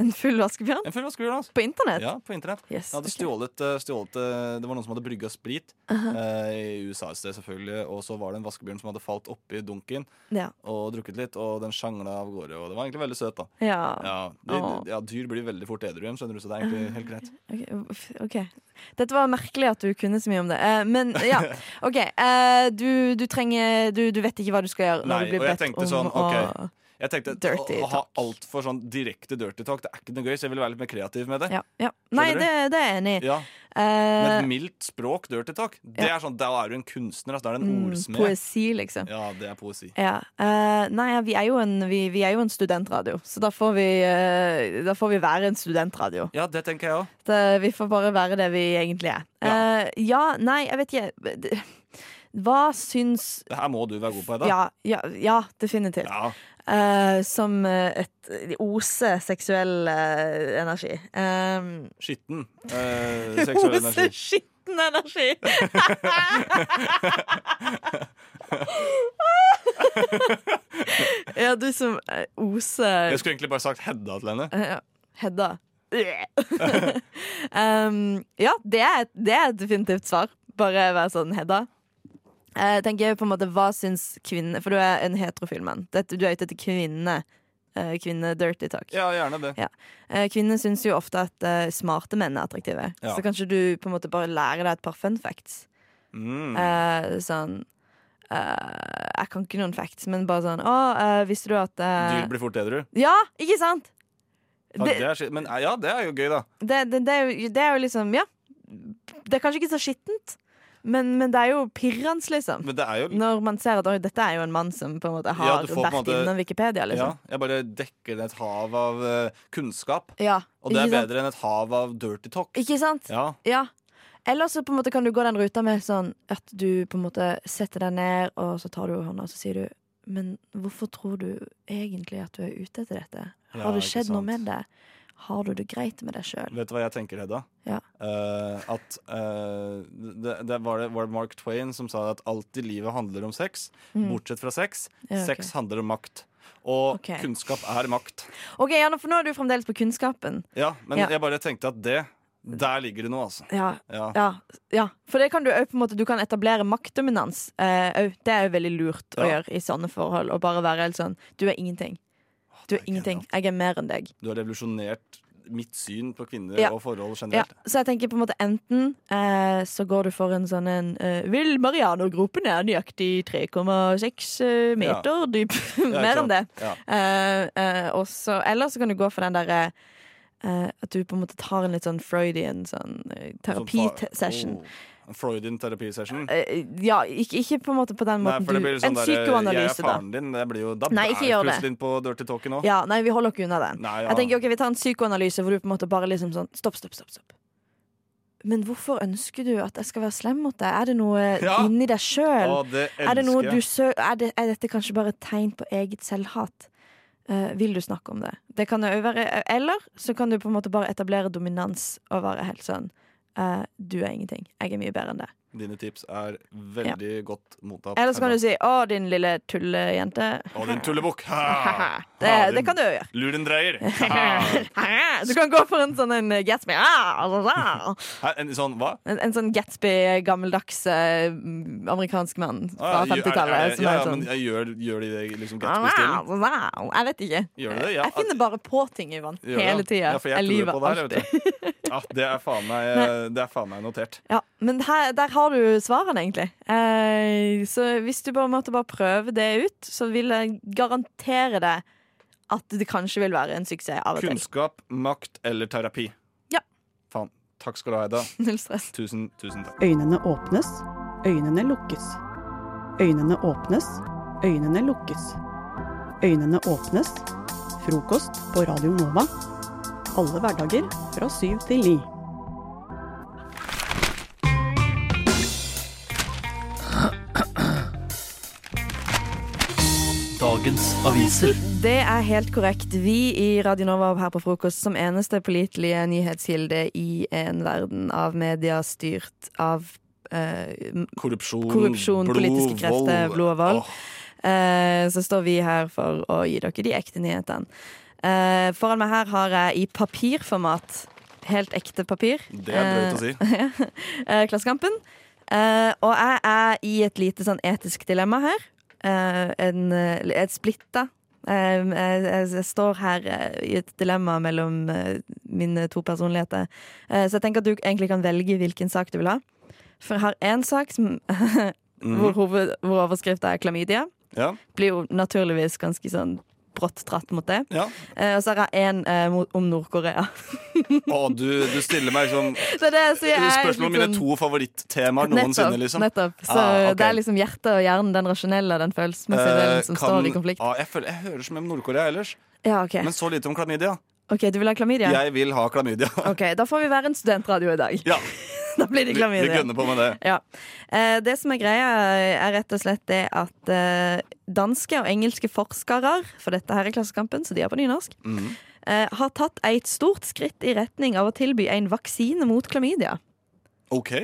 En full vaskebjørn? En full vaskebjørn, altså. På internett? Ja, på internett. Yes, hadde okay. stjålet, eh, stjålet eh, Det var noen som hadde brygga sprit uh -huh. uh, i USA et sted, selvfølgelig. Og så var det en vaskebjørn som hadde falt oppi dunken Ja. og drukket litt, og den sjangla av gårde. Og det var egentlig veldig søt, da. Ja. Ja, de, ja Dyr blir veldig fort edru igjen, skjønner du, så det er egentlig helt greit. Ok, okay. Dette var merkelig at du kunne så mye om det. Uh, men ja, OK. Du, du trenger du, du vet ikke hva du skal gjøre når Nei, du blir bedt om sånn, å ok Jeg tenkte Dirty å, å ha altfor sånn direkte dirty talk, det er ikke noe gøy, så jeg ville være litt mer kreativ med det. ja, ja. Nei, det, det er jeg enig i. Ja. Med Eh, et mildt språk, dirty talk. Det Ja. er sånn, Da er du en kunstner. Altså, da er du en mm, ordsmed. poesi, liksom. Ja, det er poesi. Ja. Uh, nei, vi er, jo en, vi, vi er jo en studentradio, så da får vi, uh, da får vi være en studentradio. Ja, det tenker jeg òg. Vi får bare være det vi egentlig er. Uh, ja, nei, jeg vet ikke. Hva syns Det her må du være god på, Hedda. Ja, ja, ja definitivt. Eh, som eh, et ose seksuell uh, energi. Um, Skitten. uh, seksuell ose energi. skitten energi! ja, du som ose Jeg skulle egentlig bare sagt Hedda til henne. Ja. Hedda. um, ja, det er, det er et definitivt svar. Bare være sånn Hedda. Eh, Jeg tenker på en måte, Hva syns kvinner For du er en heterofil mann. Du er ute etter kvinnene. eh, Kvinne-dirty talk. Ja, gjerne det. Ja. Eh, Kvinner syns jo ofte at smarte menn er attraktive. Ja. Så kanskje du på en måte bare lærer deg et par fun facts. Mm. Eh, sånn eh, Jeg kan ikke noen facts, men bare sånn Å, visste du at Dyr blir fort edru. Ja, ikke sant? Det- det er. Men ja, det er jo gøy, da. det, det, det, er jo, det er jo liksom Ja. Det er kanskje ikke så skittent, men, men det er jo pirrende, liksom. Men det jo Når man ser at oi, dette er jo en mann som på en måte har ja, får vært måte- innom Wikipedia, Ja, liksom. jeg bare dekker et hav av uh, kunnskap. Ja, Og det er sant? bedre enn et hav av dirty talk. Ikke sant? Ja. Ja. Eller så på en måte kan du gå den ruta med sånn at du på en måte setter deg ned, og så tar du hånda og så sier du Men hvorfor tror du egentlig at du er ute etter dette? Ja, Har det skjedd noe med det? Har du det greit med deg sjøl? Vet du hva jeg tenker, Hedda? Ja. Uh, at uh, det, det var, det, var det Mark Twain som sa at alt i livet handler om sex, Mm. bortsett fra sex. Ja, okay. Sex handler om makt. Og okay. kunnskap er makt. OK, ja, for nå er du fremdeles på kunnskapen. Ja, men Ja. jeg bare tenkte at det Der ligger det noe, altså. Ja, Ja. ja, ja. For det kan du òg på en måte Du kan etablere maktdominans. Eh, det er jo veldig lurt å gjøre i sånne forhold. Og bare være helt sånn Du er ingenting. Du er ingenting. Jeg er mer enn deg. Du har revolusjonert mitt syn på kvinner Ja. og forhold Ja, generelt. så jeg tenker på en måte enten eh, så går du for en sånn en eh, Vil Marianergropen er nøyaktig 3,6 meter meter dyp? Mer enn det. Ja. Eh, eh, og så- eller så kan du gå for den derre eh, at du på en måte tar en litt sånn Freudian sånn eh, terapisession. Oh, en Freudian terapisession. Eh, ja, ikke, ikke på en måte på den måten du sånn En der, Jeg psykoanalyse, er da. faren din. Det blir jo, da Nei, er ikke jeg gjør det. plutselig inn på dirty talk nå. Ja, nei, vi holder ikke unna den. Nei, ja. Jeg tenker, ok, Vi tar en psykoanalyse hvor du på en måte bare liksom sånn Stopp, stopp, stopp. stopp. Men hvorfor ønsker du at jeg skal være slem mot deg? Er det noe Ja. inni deg sjøl? Det Er, det noe du jeg. sø er, det, er dette kanskje bare et tegn på eget selvhat? Uh, vil du snakke om det? Det kan jo være Eller så kan du på en måte bare etablere dominans og være helt sånn eh, Du er ingenting. Jeg er mye bedre enn det. Dine tips er veldig godt mottatt. Eller så kan du si 'Å, din lille tullejente'. Å, din tullebukk! Det, det kan du jo gjøre. Lurendreier! Du kan gå for en sånn en Gatsby. Ah, en sånn, hva? En, en sånn Gatsby, gammeldags eh, amerikansk mann fra Ah, ja, er- er 50-tallet. Ja, er ja, sånn men jeg gjør, gjør de det liksom Gatsby-stilen? Jeg vet ikke. Gjør de det? Ja, jeg finner bare på ting, Ivan. Hele tida. Ja, jeg jeg lyver alltid. Ja, det er faen meg, det er faen meg notert. Ja, men her, der har du svarene, egentlig. Eh, så hvis du bare måtte bare prøve det ut, så vil jeg garantere deg at det kanskje vil være en suksess av og til. Kunnskap, makt eller terapi? Ja. Faen. Takk skal du ha, Ida. Null stress. Tusen, tusen takk. Øynene åpnes, øynene lukkes. Øynene åpnes, øynene lukkes. Øynene åpnes. Frokost på Radio Nova. Alle hverdager fra syv til ni. Dagens aviser. Det er helt korrekt. Vi i Radio Nova her på frokost som eneste pålitelige nyhetskilde i en verden av media styrt av eh, Korrupsjon, korrupsjon blod, politiske krefter, blod og vold. Eh, så står vi her for å gi dere de ekte nyhetene. Eh, foran meg her har jeg i papirformat, helt ekte papir Det er drøyt å si. Eh, eh, Klassekampen. Eh, og jeg er i et lite sånn etisk dilemma her. Eh, en, eh, et splitta. Eh, jeg, står her i et dilemma mellom mine to personligheter. Så jeg tenker at du egentlig kan velge hvilken sak du vil ha. For jeg har én sak som, hvor, hoved, hvor overskrifta er klamydia. Ja. Blir jo naturligvis ganske sånn brått dratt mot det. Ja. Eh, og så har jeg en eh, om Nord-Korea. Å, du, du stiller meg liksom det er- så jeg er Spørsmål om mine sånn- to favorittemaer noensinne, liksom. Nettopp. Så Ah, okay. det er liksom hjertet og hjernen, den rasjonelle og den følelsesmessige Eh, delen som kan- står i konflikt. Ah, jeg, føler, jeg hører så mye om Nord-Korea ellers, Ja, okay. men så lite om klamydia. Ok, Du vil ha klamydia? Jeg vil ha klamydia. Ok, Da får vi være en studentradio i dag. Ja. da blir det Vi, vi gønner på med det. Ja. Eh, det som er greia, er rett og slett det at eh, danske og engelske forskere, for dette her er Klassekampen, så de er på nynorsk, mm. eh, har tatt et stort skritt i retning av å tilby en vaksine mot klamydia. OK.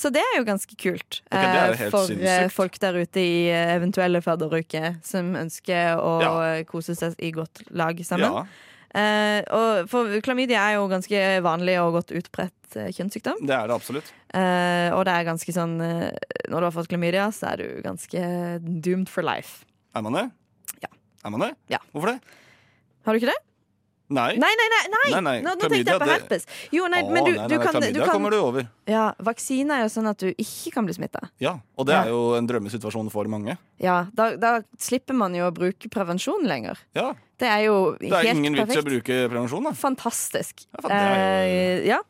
Så det er jo ganske kult okay, eh, for eh, sinnssykt. folk der ute i eh, eventuelle fadderuker som ønsker å Ja. kose seg i godt lag sammen. Ja. Eh, og for klamydia er jo ganske vanlig og godt utbredt eh, kjønnssykdom. Det er det absolutt. Eh, og det er ganske sånn Når du har fått klamydia, så er du ganske doomed for life. Er man det? Ja. Er man det? Ja. Hvorfor det? Har du ikke det? Nei. Nei, nei, nei! nei. Nei, nei, Nå, nå tenkte jeg på herpes. Jo, nei, Å, men du, du kan, du kan kommer du over. Ja, Vaksine er jo sånn at du ikke kan bli smitta. Ja, Og det er jo en drømmesituasjon for mange. Ja, da, da slipper man jo å bruke prevensjon lenger. Ja. Det er jo helt perfekt. Det er ingen vits i å bruke prevensjon, da. Fantastisk. Ja, det er Eh, ja.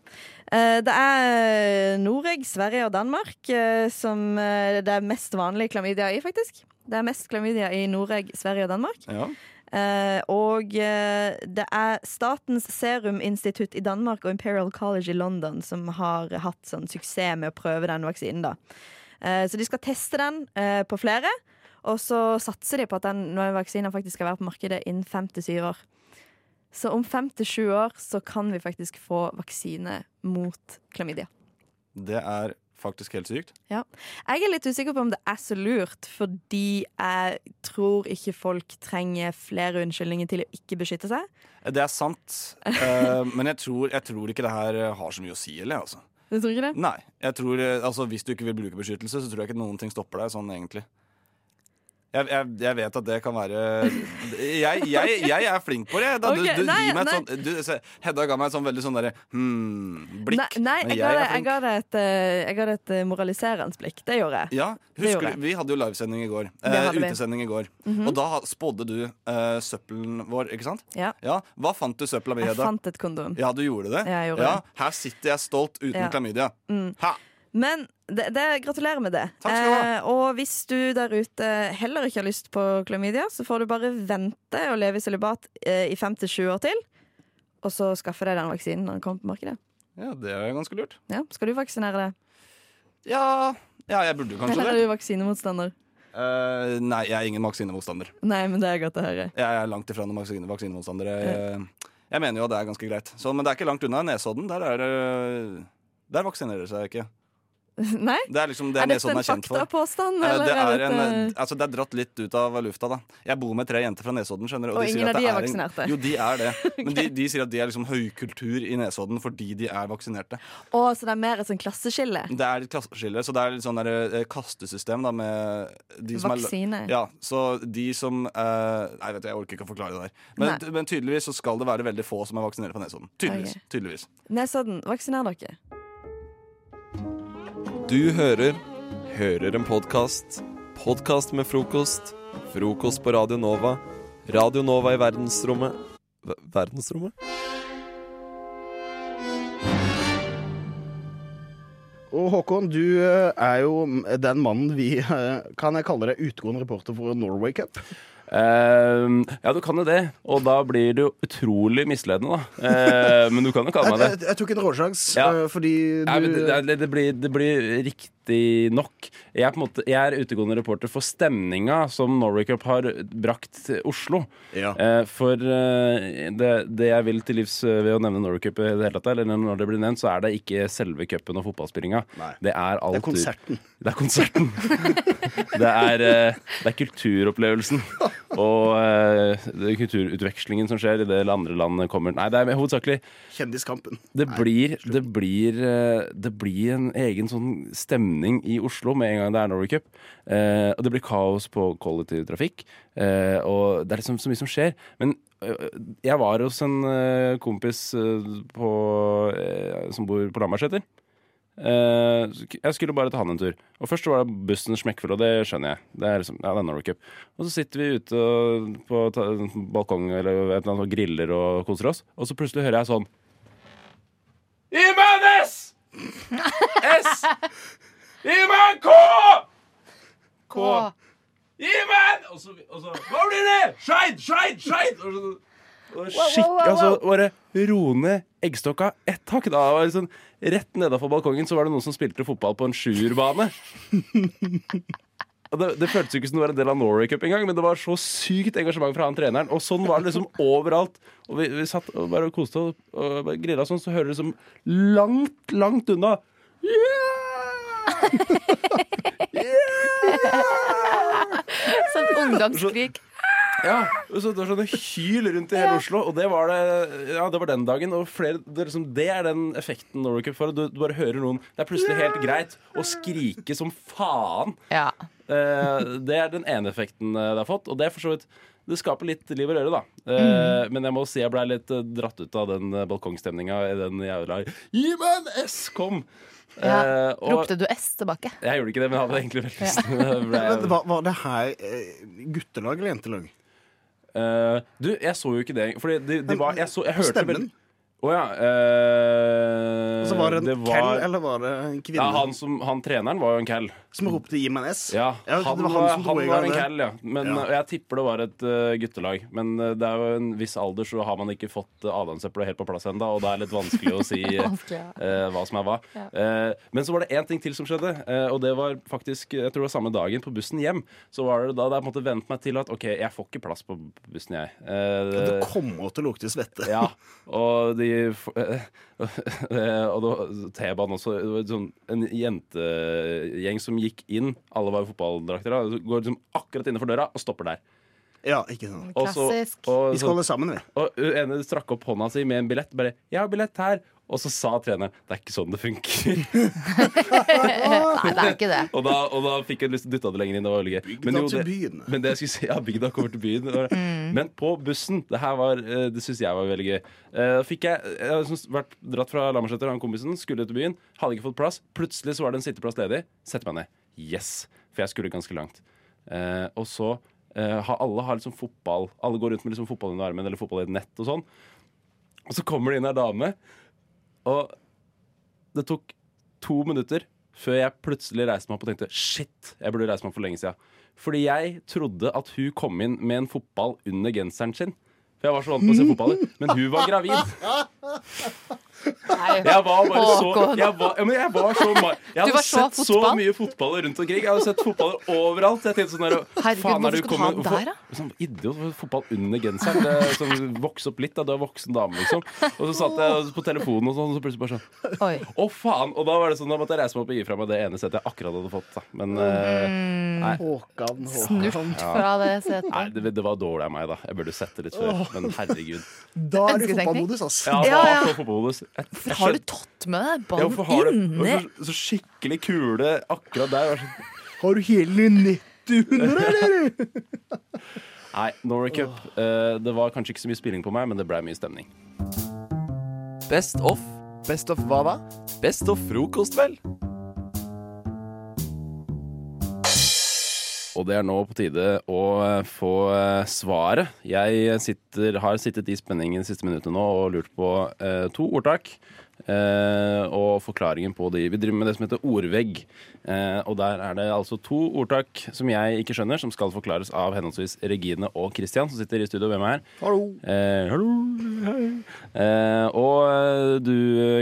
Eh, det er Noreg, Sverige og Danmark eh, som eh, det er mest vanlig klamydia i, faktisk. Det er mest klamydia i Noreg, Sverige og Danmark. Ja. Eh, og eh, det er Statens seruminstitutt i Danmark og Imperial College i London som har hatt sånn suksess med å prøve den vaksinen. da. Eh, så de skal teste den eh, på flere, og så satser de på at den vaksinen faktisk skal være på markedet innen fem til syv år. Så om fem til sju år så kan vi faktisk få vaksine mot klamydia. Det er faktisk helt sykt. Ja. Jeg er litt usikker på om det er så lurt, fordi jeg tror ikke folk trenger flere unnskyldninger til å ikke beskytte seg. Det er sant, eh, men jeg tror, jeg tror ikke det her eh, har så mye å si, eller? Altså. Du tror ikke det? Nei. Jeg tror, eh, altså, hvis du ikke vil bruke beskyttelse, så tror jeg ikke noen ting stopper deg sånn, egentlig. Jeg, jeg, jeg vet at det kan være Jeg, jeg, er flink på det. Da. Du, du, nei, nei. sånt, du, Hedda ga meg et sånn veldig sånn derre hmm-blikk. Nei, nei Men jeg, ga det, et, eh, jeg det et eh, moraliserende blikk. Det gjorde jeg. Ja, husker gjorde du, Vi hadde jo livesending i går. Eh, utesending i går. Mhm. Og da spådde du eh, søppelen vår, ikke sant? Ja. Hva fant du søpla mi, Jeg fant et kondom. Ja, du gjorde det? Ja, gjorde ja. Her sitter jeg stolt uten Ja. klamydia. Mm. Ha! Men det, det, gratulerer med det. Takk skal du ha. Eh, og hvis du der ute heller ikke har lyst på klamydia, så får du bare vente og leve i sølibat eh, i fem til sju år til. Og så skaffe deg den vaksinen når den kommer på markedet. Ja, det er ganske lurt. Ja, Skal du vaksinere deg? Ja, ja jeg burde kanskje det. Eller er du vaksinemotstander? Uh, nei, jeg er ingen vaksinemotstander. Nei, men det er godt å høre. Jeg er langt ifra noen vaksine, vaksinemotstander. Jeg, jeg mener jo at det er ganske greit. Så, men det er ikke langt unna Nesodden. Der, er, der vaksinerer det seg ikke. Nei? Det er liksom det er dette Nesodden en er faktapåstand, Eh, eller det, er er en, altså det er dratt litt ut av lufta, da. Jeg bor med tre jenter fra Nesodden, skjønner du. Og de sier ingen av de er en- vaksinerte? Jo, de er det. Men de, de sier at de er liksom høykultur i Nesodden fordi de er vaksinerte. Å, så det er mer et sånn klasseskille? Det er et klasseskille, så det er litt sånn der, eh, kastesystem da med de som Vaksine. Er, ja, så de som uh, Nei, vet du, jeg orker ikke å forklare det der. Men, men tydeligvis så skal det være veldig få som er vaksinert på Nesodden. Tydeligvis. Okay. tydeligvis. Nesodden, vaksiner dere. Du hører Hører en podkast. Podkast med frokost. Frokost på Radio Nova. Radio Nova i verdensrommet Ver- Verdensrommet? Og Håkon, du eh, er jo den mannen vi eh, Kan jeg kalle deg utegående reporter for Norway Cup? Ehm, ja, du kan jo det. Og da blir det jo utrolig misledende, da. Uh, men du kan jo kalle meg det. jeg, jeg tok en råsjans, Ja. uh, fordi du ja, det, det, det, blir, det blir riktig nok. Jeg er, måte, jeg er utegående reporter for stemninga som Norway Cup har brakt til Oslo. Eh, for eh, det, det jeg vil til livs ved å nevne Norway Cup, i det hele tatt, eller når det blir nevnt, så er det ikke selve cupen og fotballspillinga. Det er alt Det er konserten. Det er konserten. det, er, det er kulturopplevelsen. og eh, det kulturutvekslingen som skjer i det andre landet kommer Nei, det er hovedsakelig Kjendiskampen. det blir, det, blir, eh, det blir en egen sånn stemning i Oslo med en gang det er Norway Cup. Eh, og det blir kaos på kollektivtrafikk. Eh, og det er liksom så mye som skjer. Men eh, jeg var hos en eh, kompis eh, på, som bor på Lambertseter. Eh, jeg skulle bare ta han en tur. Og Først var det bussen smekkfull, og det skjønner jeg. Det er liksom, ja, det er Norway Cup. Og så sitter vi ute på balkong eller et eller annet og griller og koser oss, og så plutselig hører jeg sånn Iman S! S! Iman K! K. Iman! Og så, og så Hva blir det? Skeid! Skeid! Skeid! Og skikk, wow, wow, wow, altså bare roe ned eggstokka ett hakk. Da var det sånn, Rett nedafor balkongen så var det noen som spilte fotball på en sjuerbane. Det, det føltes jo ikke som det var en del av Norway Cup engang, men det var så sykt engasjement fra han treneren. Og sånn var det liksom overalt. Og vi, vi satt og bare koste og, og grilla sånn, så hører du liksom langt, langt unna Sånn ungdomsskrik. Ja, og så Det var sånne hyl rundt i hele Oslo, og det var, det, ja, det var den dagen. Og flere, det, er liksom, det er den effekten Norway Cup får. Du, du bare hører noen Det er plutselig helt greit å skrike som faen. Ja. Eh, det er den ene effekten eh, det har fått, og det er for så vidt det skaper litt liv og røre, da. Eh, Men jeg må si jeg blei litt eh, dratt ut av den uh, balkongstemninga i den jævla Gi meg en S! Kom! Ja. Eh, Ropte du S tilbake? Jeg gjorde ikke det, men jeg hadde egentlig veldig lyst. Ja. var, var det her eh, guttelag eller jentelag? Eh, du, jeg så jo ikke det. Fordi de, de var, jeg, så, jeg hørte Stemmen? vel Å ja. eh, så var det en det var, kell, eller var det en kvinne? Ja, han, som, han treneren var jo en kell. Som ropte 'gi meg en S'? Ja, han, det var han han var en kell, ja. Men Ja. eh, jeg tipper det var et uh, guttelag. Men uh, det er jo en viss alder, så har man ikke fått uh, adamseplet helt på plass ennå. Og det er litt vanskelig å si uh, eh, hva som er hva. Ja. Eh, men så var det én ting til som skjedde, eh, og det var faktisk Jeg tror det var samme dagen på bussen hjem. Så var det da jeg på en måte vent meg til at OK, jeg får ikke plass på bussen, jeg. Eh, Det kommer til å lukte svette. ja, og de Og da T-banen også. Det var sånn, en jentegjeng som gikk inn. Alle var i fotballdrakter. Går liksom akkurat innenfor døra og stopper der. Ja, ikke sant. Og så- Klassisk. og Vi skal holde sammen, vi. Og hun ene strakk opp hånda si med en billett. Bare 'Jeg har billett her'. Og så sa treneren 'Det er ikke sånn det funker'. Nei, det er ikke det. og, da, og da fikk jeg lyst til å dytte det lenger inn. Det var veldig gøy. Bygda til byen. men det jeg skulle si, ja, bygda kommer til byen. Og- Mm. Men på bussen, det her var, eh, det syns jeg var veldig gøy. Eh, Fikk jeg, jeg har liksom vært dratt fra Lammerseter, han kompisen, skulle til byen. Hadde ikke fått plass. Plutselig så var det en sitteplass ledig. Setter meg ned. Yes! For jeg skulle ganske langt. Eh, og så har alle har liksom fotball. Alle går rundt med liksom fotball under armen eller fotball i et nett og sånn. Og så kommer det inn ei dame, og det tok to minutter før jeg plutselig reiste meg opp og tenkte shit, jeg burde reist meg opp for lenge siden. Fordi jeg trodde at hun kom inn med en fotball under genseren sin. For jeg var så vant til å se fotballer. Men hun var gravid. Nei, Jeg var bare så Jeg var, ja, jeg var så Jeg hadde var så sett så mye fotballer rundt omkring. Jeg hadde sett fotballer overalt. Jeg tenkte sånn der, Herregud, faen, hvorfor du skal du ha der, da? Sånn idiot. Fotball under genseren. Er sånn, Voks opp litt, da. Du er voksen dame, liksom. Og så satt jeg på telefonen og sånn, og så plutselig bare sånn Oi. Å, faen! Og da var det sånn, da måtte jeg reise meg opp og gi fra meg det ene settet jeg akkurat hadde fått. Da. Men mm. nei. Håkan, Snurt fra det setet. Nei, det, det var dårlig av meg, da. Jeg burde sett det litt før. Men herregud. Da er du i fotballmodus, ass. Ja, da, Ja, ja. Jeg Har du tatt med deg Ja, har ballen du inni? så, så skikkelig kule akkurat der. Har du hele nettet under, eller? Nei, Norway Cup. Uh, det var kanskje ikke så mye spilling på meg, men det ble mye stemning. Best of. Best of hva da? Best of frokost, vel? Og det er nå på tide å eh, få eh, svaret. Jeg sitter, har sittet i spenning de siste minuttene nå og lurt på eh, to ordtak. Eh, og forklaringen på de. Vi driver med det som heter ordvegg. Eh, og der er det altså to ordtak som jeg ikke skjønner, som skal forklares av henholdsvis Regine og Christian, som sitter i studio ved meg her. Hallo. Eh, hallo. Eh, og du,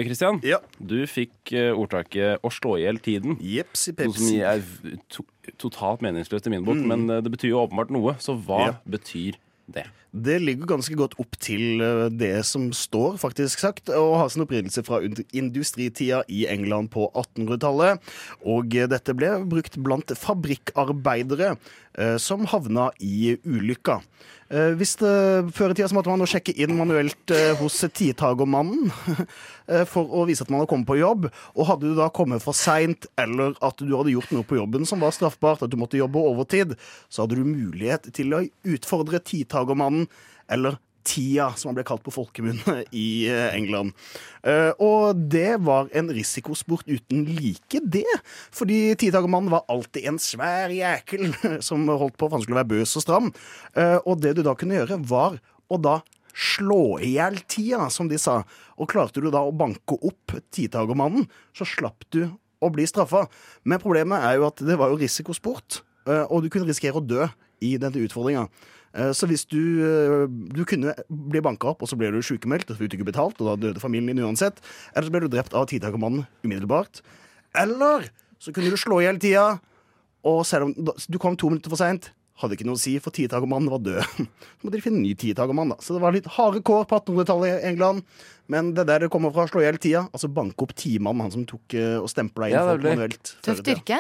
Christian, du fikk ordtaket 'å slå i hjel tiden'. Jepsi Noe som pepsi. er to totalt meningsløst i min bok, Mm. men det betyr jo åpenbart noe. Så hva Ja. betyr det? Det ligger ganske godt opp til eh, det som står, faktisk sagt, og har sin opprinnelse fra industritida i England på 1800-tallet. Og eh, dette ble brukt blant fabrikkarbeidere som havna i ulykka. Eh, Hvis det, Før i tida måtte man sjekke inn manuelt eh, hos Tidtagermannen eh, for å vise at man hadde kommet på jobb. Og hadde du da kommet for seint, eller at du hadde gjort noe på jobben som var straffbart, at du måtte jobbe overtid, så hadde du mulighet til å utfordre Tidtagermannen, eller Tia, som han ble kalt på folkemunne i eh, England. Eh, Og det var en risikosport uten like, det. Fordi Tidtagermannen var alltid en svær jækel som holdt på for han skulle være bøs og stram. Eh, Og det du da kunne gjøre, var å da slå i hjel tida, som de sa. Og klarte du da å banke opp Tidtagermannen, så slapp du å bli straffa. Men problemet er jo at det var jo risikosport, og du kunne risikere å dø i denne utfordringa. Eh, Så hvis du, eh, du kunne bli banka opp, og så ble du sykemeldt, og så fikk du ikke betalt, og da døde familien din uansett, eller så ble du drept av tidtakermannen umiddelbart. Eller så kunne du slå i hele tida, og selv om du kom to minutter for seint, hadde ikke noe å si, for tidtakermannen var død. Så måtte de finne en ny tidtakermann, da. Så det var litt harde kår på 1800-tallet i England. Men det er der det kommer fra, slå i hjel tida. Altså banke opp timannen, han som tok eh, og stempla inn Ja, det folk manuelt. Tøff styrke.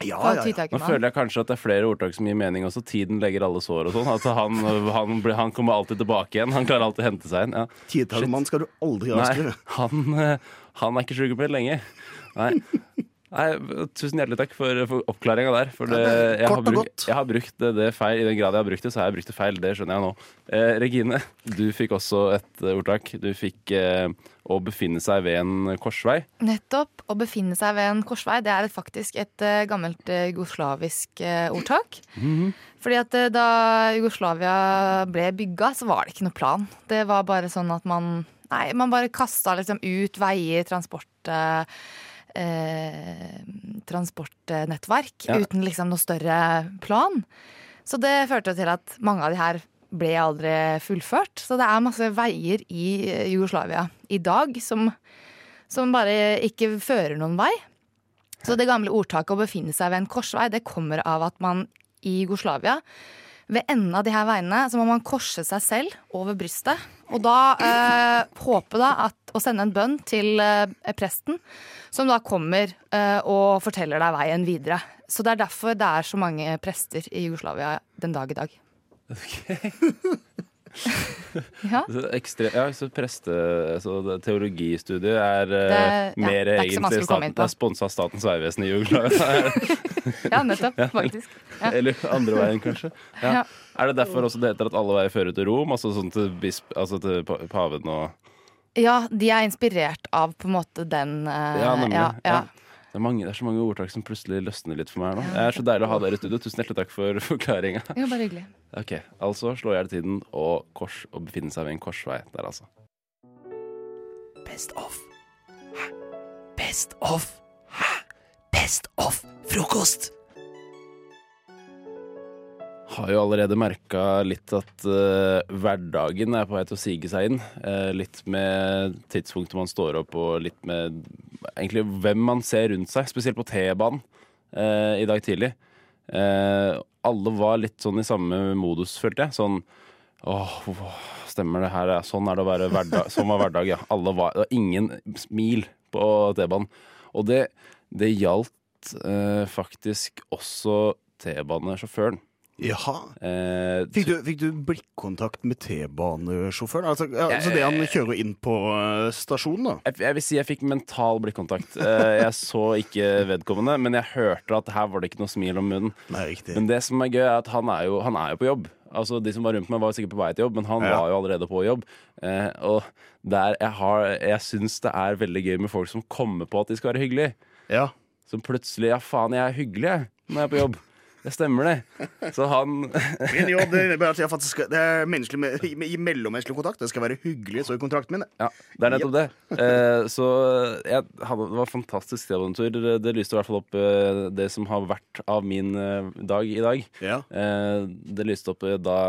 Ja, ja, ja. Nå føler jeg kanskje at det er flere ordtak som gir mening også. Tiden legger alle sår og sånn. Altså han, han, han kommer alltid tilbake igjen. Han klarer alltid å hente seg inn. Ja. Tidtallmann skal du aldri avskrive. han, eh, han er ikke sykemeldt lenger. Nei. Nei, tusen hjertelig takk for, for oppklaringa der. For det, jeg, har brukt, jeg har brukt det, det feil. I den grad jeg har brukt det, så har jeg brukt det feil. Det skjønner jeg nå. Eh, Regine, du fikk også et eh, ordtak. Du fikk eh, å befinne seg ved en korsvei. Nettopp. Å befinne seg ved en korsvei, det er faktisk et uh, gammelt eh, jugoslavisk uh, ordtak. Fordi at da Jugoslavia ble bygga, så var det ikke noe plan. Det var bare sånn at man Nei, man bare kasta liksom ut veier, transport eh, Transportnettverk Ja. uten liksom noe større plan. Så det førte til at mange av de her ble aldri fullført. Så det er masse veier i eh, Jugoslavia i dag som, som bare ikke fører noen vei. Så det gamle ordtaket å befinne seg ved en korsvei, det kommer av at man i Jugoslavia ved enden av de her veiene så må man korse seg selv over brystet. Og da eh, håpe da at, å sende en bønn til eh, presten, som da kommer eh, og forteller deg veien videre. Så det er derfor det er så mange prester i Jugoslavia den dag i dag. ja. Så, ekstre, ja, så preste... Så teologistudiet er uh, mer ja, mer det er egentlig. Det er sponsa av Statens vegvesen i Jugoslavia. Ja, nettopp, faktisk. Ja. Eller andre veien, kanskje. Ja. Ja. Er det derfor også det heter at alle veier fører til Rom? Altså sånn til, bisp, altså til paven og ja, de er inspirert av på en måte den eh, Ja, nemlig. ja, ja. Ja. Det, er mange, det er så mange ordtak som plutselig løsner litt for meg her nå. Det er så deilig å ha dere i studio. Tusen hjertelig takk for forklaringa. Jo, bare hyggelig. Ok, altså slå i hjel tiden og kors og befinne seg ved en korsvei der, altså. Best of. Hæ? Best of. Hæ? Best of frokost. Har jo allerede merka litt at uh, hverdagen er på vei til å sige seg inn. Uh, litt med tidspunktet man står opp, og litt med egentlig hvem man ser rundt seg. Spesielt på T-banen uh, i dag tidlig. Alle var litt sånn i samme modus, følte jeg. Sånn Åh, stemmer det her? Sånn er det å være hverdag. Sånn var hverdag, ja. Alle var, det var ingen smil på T-banen. Og det, det gjaldt faktisk også T-banesjåføren. Jaha. Eh, Fikk du, fikk du blikkontakt med T-banesjåføren? Altså, altså det han kjører inn på eh, stasjonen, da? Jeg, jeg vil si jeg fikk mental blikkontakt. Eh, jeg så ikke vedkommende, men jeg hørte at her var det ikke noe smil om munnen. Men det som er gøy, er at han er jo, han er jo på jobb. Altså De som var rundt meg, var sikkert på vei til jobb, men han Ja. var jo allerede på jobb. Eh, og der jeg, har, jeg syns det er veldig gøy med folk som kommer på at de skal være hyggelige. Ja. Som plutselig Ja, faen, jeg er hyggelig, når jeg er på jobb. Det stemmer, det. Så han Min jobb det innebærer at jeg faktisk skal, det er menneskelig i, mellommenneskelig kontakt. Det skal være hyggelig, så i kontrakten min. Ja, det er nettopp det. Eh, så jeg hadde, det var en fantastisk T-banetur. Det, det lyste i hvert fall opp eh, det som har vært av min eh, dag i dag. Eh, det lyste opp eh, da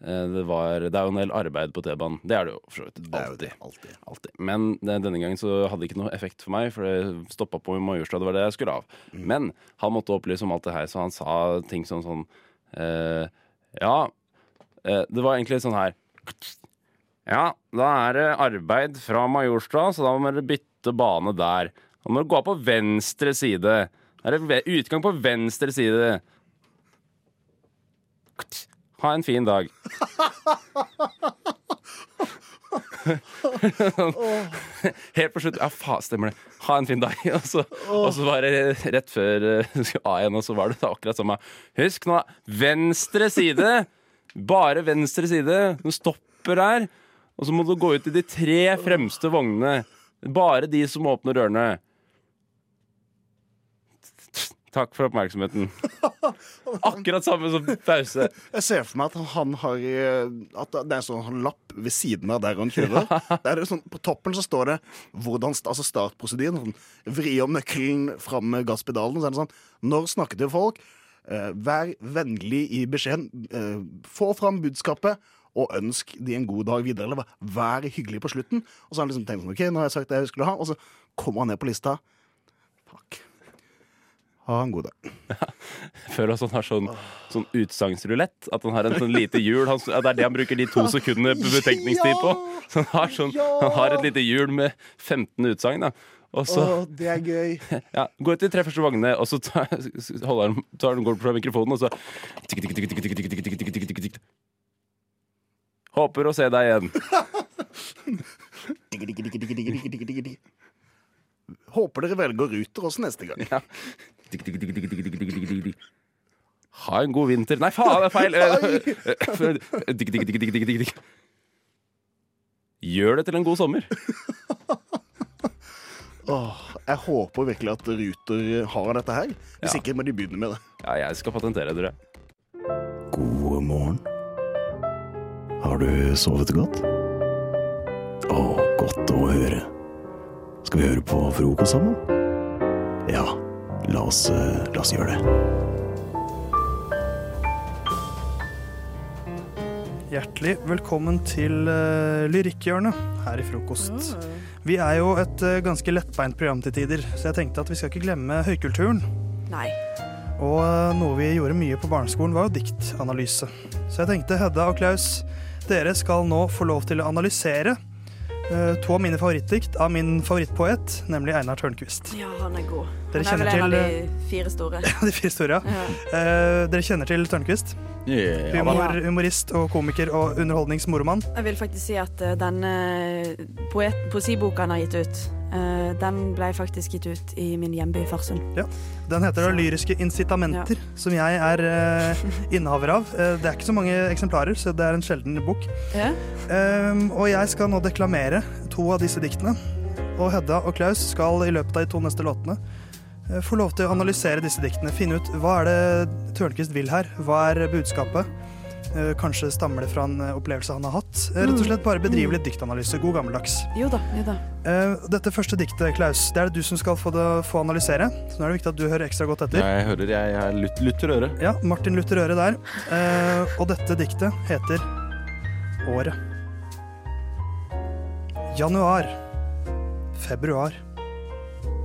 det var Det er jo en del arbeid på T-banen. Det er det jo for så vidt alltid. alltid. Men eh, denne gangen så hadde det ikke noe effekt for meg, for det stoppa på Majorstua. Det var det jeg skulle av. Men han måtte opplyse om alt det her, så han sa ting som sånn eh, Ja, eh, det var egentlig sånn her ja, da er det arbeid fra Majorstua, så da må dere bytte bane der. Da må dere gå av på venstre side. Da er det utgang på venstre side. Ha en fin dag. Helt på slutt Ja, faen, stemmer det. Ha en fin dag. Og så, og så var det rett før eh, A igjen, og så var det akkurat samme. Husk nå, venstre side! Bare venstre side. Du stopper der. Og så må du gå ut i de tre fremste vognene. Bare de som åpner dørene. Takk for oppmerksomheten. Akkurat samme som pause. Jeg ser for meg at han har At det er en sånn lapp ved siden av der han kjører. Der er det sånn, på toppen så står det hvordan, altså startprosedyren. Sånn, vri om nøkkelen fram med gasspedalen. Så er det sånn Når snakker til folk? Eh, vær vennlig i beskjeden. Eh, få fram budskapet. Og ønsk de en god dag videre. Eller vær hyggelig på slutten. Og så har han liksom tenkt sånn, ok, nå har jeg sagt det jeg skulle ha Og så kommer han ned på lista. Fuck. Ha en god dag. Ja. Før også han har sånn, sånn utsagnsrulett. At han har en sånn lite hjul. Han, det er det han bruker de to sekundene betenkningstid på. Så han har, sånn, han har et lite hjul med 15 utsagn. Og så, Åh, det er gøy. Ja, Gå ut de tre første vogene, og så tar, han, tar han går fra mikrofonen, og så Håper å se deg igjen. Håper dere velger Ruter også neste gang. Ja. Ha en god vinter Nei, faen, det er feil! Gjør det til en god sommer. Åh, jeg håper virkelig at Ruter har dette her. Hvis ja. ikke må de begynne med det. Ja, jeg skal patentere dere. God morgen. Har du sovet godt? Å, godt å høre. Skal vi høre på frokost sammen? Ja la oss, eh, la oss gjøre det. Hjertelig velkommen til uh, Lyrikkhjørnet her i Frokost. Vi er jo et uh, ganske lettbeint program til tider, så jeg tenkte at vi skal ikke glemme høykulturen. Nei. Og uh, noe vi gjorde mye på barneskolen, var jo diktanalyse. Så jeg tenkte Hedda og Klaus, dere skal nå få lov til å analysere eh, to av mine favorittdikt av min favorittpoet, nemlig Einar Tørnquist. Ja, han er god. Dere han er vel en av de fire store. De fire store, ja. Eh, dere kjenner til Tørnquist? Ja. Humor, humorist og komiker og underholdningsmoroman. Jeg vil faktisk si at eh, denne poet, poesiboka han har gitt ut, eh, den ble faktisk gitt ut i min hjemby Farsund. Ja. Den heter da Lyriske incitamenter, som jeg er eh, innehaver av. Eh, det er ikke så mange eksemplarer, så det er en sjelden bok. Ja. Um, og jeg skal nå deklamere to av disse diktene. Og Hedda og Klaus skal i løpet av de to neste låtene få lov til å analysere disse diktene. Finne ut hva er det Tørnquist vil her. Hva er budskapet? Eh, kanskje stammer det fra en eh, opplevelse han har hatt. Eh, rett og slett bare bedrive litt diktanalyse. God gammeldags. Jo da, jo da. Eh, dette første diktet, Klaus, det er det du som skal få, det, få analysere. Så nå er det viktig at du hører ekstra godt etter. Jeg hører, jeg, jeg lut, lutter øre. Ja, Martin Luther Øre der. Eh, og dette diktet heter Året. Januar. Februar.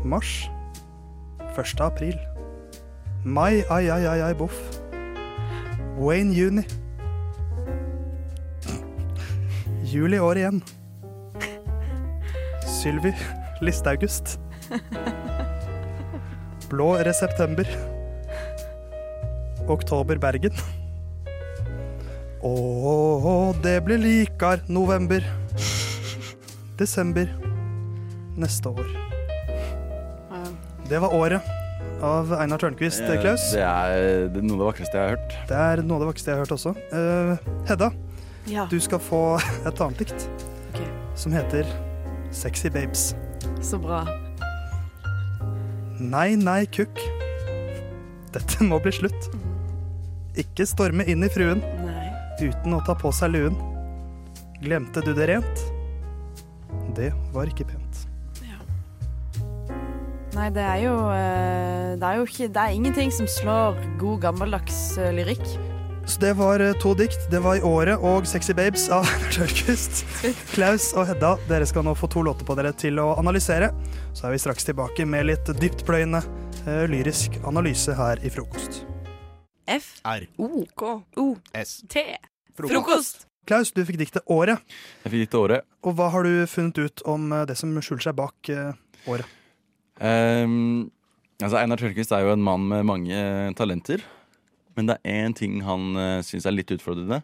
Mars. 1. april. Mai, ai, ai, ai, ai, boff. Wayne juni. Juli år igjen. Sylvi Listaugust. Blå reseptember. Oktober Bergen. Å, det blir likar november. Desember neste år. Det var året av Einar Tørnquist, Eh, Klaus. Det er er noe av det vakreste jeg har hørt. Det er noe av det vakreste jeg har hørt også. Eh, Hedda, Ja. du skal få et annet dikt som heter Sexy Babes. Så bra. Nei, nei, kukk. Dette må bli slutt. Ikke storme inn i fruen uten å ta på seg luen. Glemte du det rent? Det var ikke pent. Nei, det er jo eh, Det er jo ikke Det er ingenting som slår god gammeldags eh, lyrikk. Så det var eh, to dikt. Det var i året og Sexy Babes av Tørkvist. Klaus og Hedda, dere skal nå få to låter på dere til å analysere. Så er vi straks tilbake med litt dyptpløyende eh, lyrisk analyse her i Frokost. F. R. O. K. O. S. T. Frokost. Klaus, du fikk diktet Året. Jeg fikk diktet året. Og hva har du funnet ut om eh, det som skjuler seg bak året? Um, altså Einar Tørnquist er jo en mann med mange talenter. Men det er én ting han uh, syns er litt utfordrende.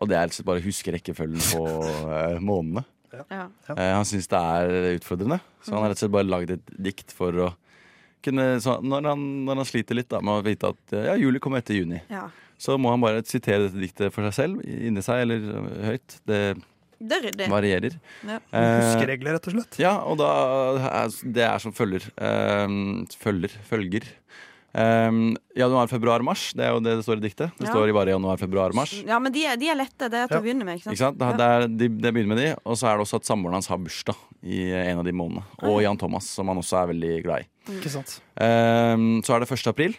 Og det er altså bare å huske rekkefølgen på uh, månedene. Ja. Uh, han syns det er utfordrende, så han har rett og slett bare lagd et dikt for å kunne så når, han, når han sliter litt da, med å vite at eh, ja, juli kommer etter juni, Ja. så må han bare sitere dette diktet for seg selv, inni seg eller høyt. Det Det er ryddig. varierer. Ja. Eh, Huskeregler, rett og slett. Ja, og da det er som følger. Følger. Følger. Um, januar, februar, mars. Det er jo det det står i diktet. Det Ja. står i bare januar, februar, mars. Ja, men de er, de er lette. Det er til å begynne med. Ikke sant? Ikke sant? Det, det, er, de, det begynner med de, og så er det også at samboeren hans har bursdag i en av de månedene. Og Jan Thomas, som han også er veldig glad i. Ikke sant. Um, så er det 1. april.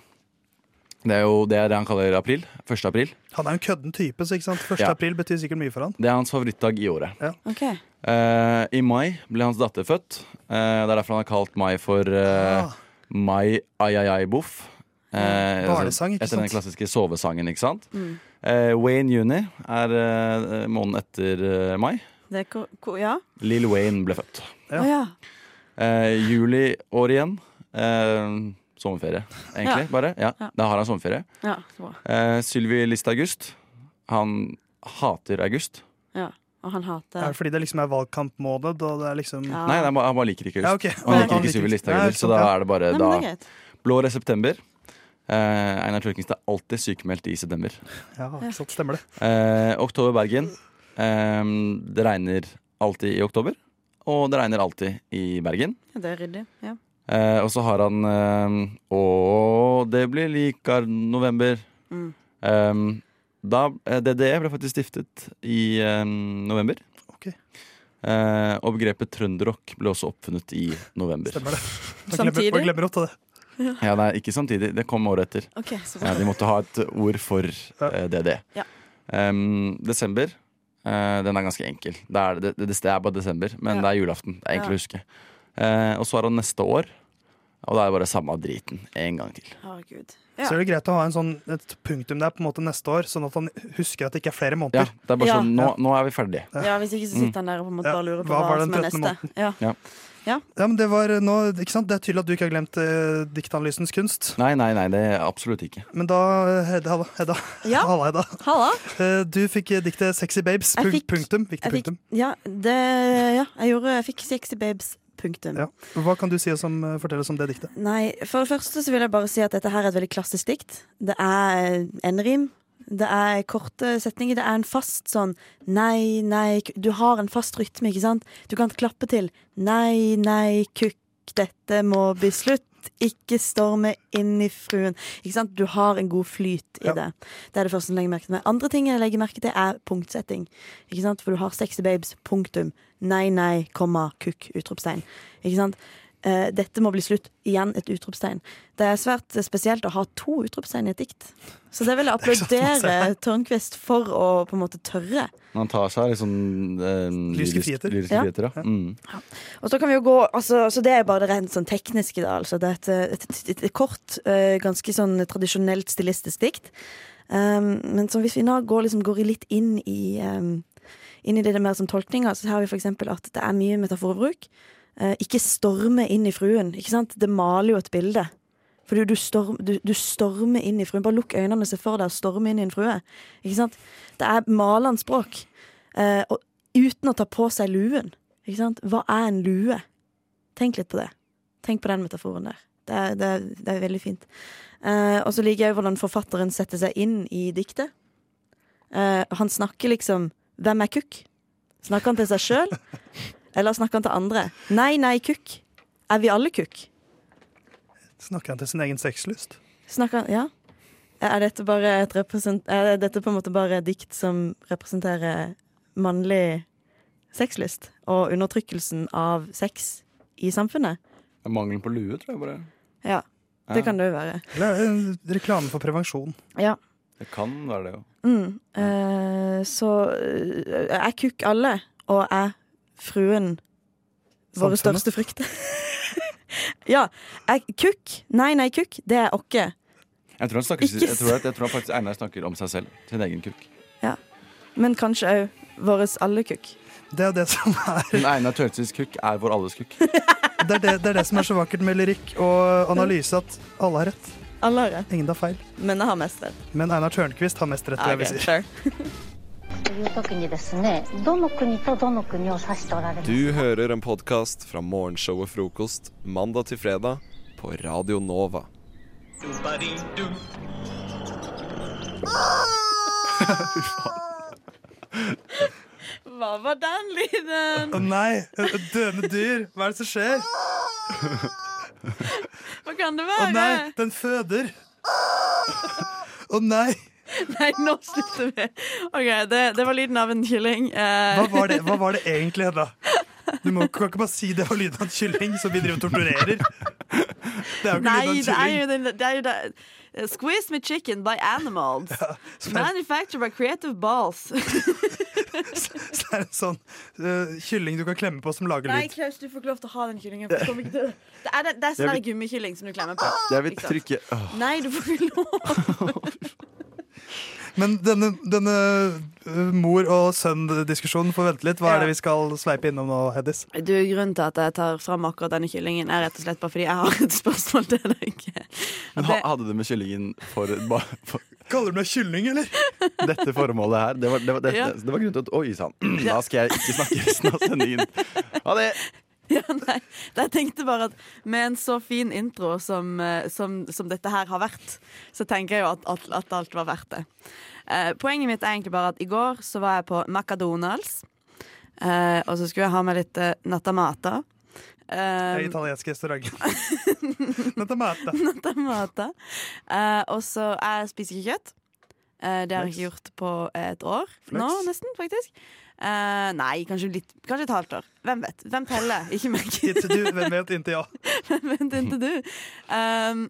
Det er jo det, er det han kaller april. 1. april. Han er en kødden type, så ikke sant? 1. Ja. april betyr sikkert mye for han. Det er hans favorittdag i året. Ja. Okay. Uh, I mai ble hans datter født. Uh, det er derfor han har kalt mai for uh, Mai Ai-Ai-Ai-Boff. Eh, Barnesang, ikke sant? etter den klassiske sovesangen, ikke sant? Mm. Eh, Wayne Juni er eh, måneden etter eh, mai. Det er ko ko ja? Lill Wayne ble født. Å ja. Eh, juli år igjen. Eh, sommerferie, egentlig. Ja. bare. Ja, Ja. Da har han sommerferie. Ja. Eh, Sylvi List August. Han hater august. Ja. Og han hater Er det fordi det liksom er valgkampmåned, og det er liksom Nei, han bare, han bare liker ikke Ja, okay. ok. Og han liker ikke Sylvi Listhaug heller, så da er det bare Nei, da, det er er september. Eh, Einar Tørkingstad er alltid sykemeldt i september. Ja, ikke sant, stemmer det. Eh, oktober Bergen. Eh, det regner alltid i oktober. Og det regner alltid i Bergen. Ja, Det er ryddig. Ja. Eh, og så har han eh, Å, det blir likar november. Mm. Eh, da, eh, DDE ble faktisk stiftet i eh, november. Ok. Eh, og begrepet trønderrock ble også oppfunnet i november. Stemmer det. Man glemmer, man glemmer ofte det. Ja, nei, ikke samtidig. Det kom året etter. Okay, ja, de måtte ha et ord for eh, DDE. Ja. Um, desember, Uh, den er ganske enkel. Det er, det, det, det er bare desember, men Ja. det er julaften. Det er enkelt Ja. å huske. Uh, og så er det neste år, og da er det bare samme driten en gang til. Herregud. Så er det greit å ha en sånn, et punktum der på en måte neste år, sånn at han husker at det ikke er flere måneder. Ja, det er bare Ja. sånn, nå, nå er vi ferdige. Ja, Hvis ikke så sitter han der og på en måte Ja. bare lurer på Hva hva, som er 13. neste. Ja. Ja. Ja. Ja, men det var nå, ikke sant? Det er tydelig at du ikke har glemt eh, diktanalysens kunst. Nei, nei, nei, det er absolutt ikke. Men da, Hedda, Hedda, Hedda. Ja. Halla, Hedda. Halla. Eh, Du fikk diktet 'Sexy Babes'. Punk- fikk- punktum. Viktig fikk, punktum. ja, det, ja, jeg gjorde Jeg fikk Sexy Babes. Punktum. Ja. Hva kan du si som om, eh, fortelle om det diktet? Nei, for det første så vil jeg bare si at dette her er et veldig klassisk dikt. Det er en rim. Det er korte setninger. Det er en fast sånn nei, nei Du har en fast rytme, ikke sant? Du kan klappe til nei, nei, kukk, dette må bli slutt. Ikke storme inn i fruen. Ikke sant? Du har en god flyt i Ja. det. Det er det første jeg legger merke til. Andre ting jeg legger merke til, er punktsetting. Ikke sant? For du har sexy babes, punktum. Nei, nei, komma, kukk, utropstegn. Ikke sant? Eh, dette må bli slutt. Igjen et utropstegn. Det er svært spesielt å ha to utropstegn i et dikt. Så det vil jeg er applaudere. Tørnquist for å på en måte tørre. Han tar seg sånn eh, Lyriske lyrisk- friheter. lyriske Ja. friheter, ja. Mm. Og så kan vi jo gå altså, Så det er bare det rent sånn tekniske, da. Altså. Det er et, et, et, et kort, eh, ganske sånn tradisjonelt stilistisk dikt. Um, men så hvis vi nå går, liksom, går litt inn i um, Inn i det mer som tolkninger, så har vi for eksempel at det er mye metaforbruk. Eh, ikke storme inn i fruen. Ikke sant? Det maler jo et bilde. For du, du, storm, du, du stormer inn i fruen. Bare lukk øynene og se for deg å storme inn i en frue. Ikke sant? Det er malende språk. Eh, og uten å ta på seg luen. Ikke sant? Hva er en lue? Tenk litt på det. Tenk på den metaforen der. Det er, det er, det er veldig fint. Eh, og så liker jeg hvordan forfatteren setter seg inn i diktet. Eh, han snakker liksom Hvem er kukk? Snakker han til seg sjøl, eller snakker han til andre? Nei, nei, kukk. Er vi alle kukk? Snakker han til sin egen sexlyst? Snakker han Ja. Er dette bare et. Er dette på en måte bare et dikt som representerer mannlig sexlyst? Og undertrykkelsen av sex i samfunnet? Mangelen på lue, tror jeg bare. Ja. Det Ja. kan det jo være. Eller er det en reklame for prevensjon? Ja. Det kan være det, jo. Mm. Eh, så eh, er kukk alle, og er fruen våre største frykt? ja. Kukk, nei, nei, kukk, det er åkke. Jeg tror, han snakker, Ikke jeg, tror at, jeg tror faktisk Einar snakker om seg selv. Sin egen kukk. Ja. Men kanskje òg våres alle kukk. Det er det som er Men Einar Tørnsids kukk er vår alles kukk. det er det, det er det som er så vakkert med lyrikk og analyse, at alle har rett. Alle har rett. Ingen tar feil. Men jeg har mest rett. Men Einar Tørnquist har mest rett, vil jeg vil si. fair. Du hører en podkast fra morgenshow og Frokost mandag til fredag på Radio Nova. Hva var den lyden? Å nei! Døende dyr. Hva er det som skjer? Hva kan det være? Å nei, den føder. Å nei! Nei, nå slutter vi. Ok, det, det var lyden av en kylling. Eh, Hva var det, hva var det egentlig, da? Du må, kan ikke bare si det var lyden av en kylling som vi driver og torturerer. Det er jo ikke Nei, lyden av en det er jo kylling. det er jo det. Squeeze me chicken by animals. Manufactured by creative balls. Så er det en sånn uh, kylling du kan klemme på som lager Nei. Klaus, du får ikke lov til å ha den kyllingen. for jeg kommer ikke til det. Det er, det, er sånn vil- gummikylling som du klemmer på. Jeg vil trykke. Nei, du får ikke lov. Men denne, denne eh, mor- og sønn-diskusjonen får vente litt. Hva er det vi skal sveipe innom nå, Heddis? Du, Grunnen til at jeg tar fram akkurat denne kyllingen, er rett og slett bare fordi jeg har et spørsmål til deg. Men ha, hadde du med kyllingen for, for Kaller du meg kylling, eller? dette formålet her? Det var, det var, det, Ja. det var grunnen til at Oi sann, da skal jeg ikke snakke resten av sendingen. Ha det! Ja, nei. Jeg tenkte bare at med en så fin intro som, eh, som, som dette her har vært, så tenker jeg jo at, at, at alt var verdt det. Eh, poenget mitt er egentlig bare at i går så var jeg på McDonald's. Eh, og så skulle jeg ha med litt uh, natamata. Det Eh, italiensk restaurant. Natamata. natamata. Eh, og så Jeg spiser ikke kjøtt. Eh, det har jeg ikke gjort på et år nå, nesten, faktisk. Eh, nei, kanskje, litt, kanskje et halvt år. Hvem vet? Hvem teller? Ikke meg. Inntil du, hvem vet inntil ja. Hvem vet inntil du. Um,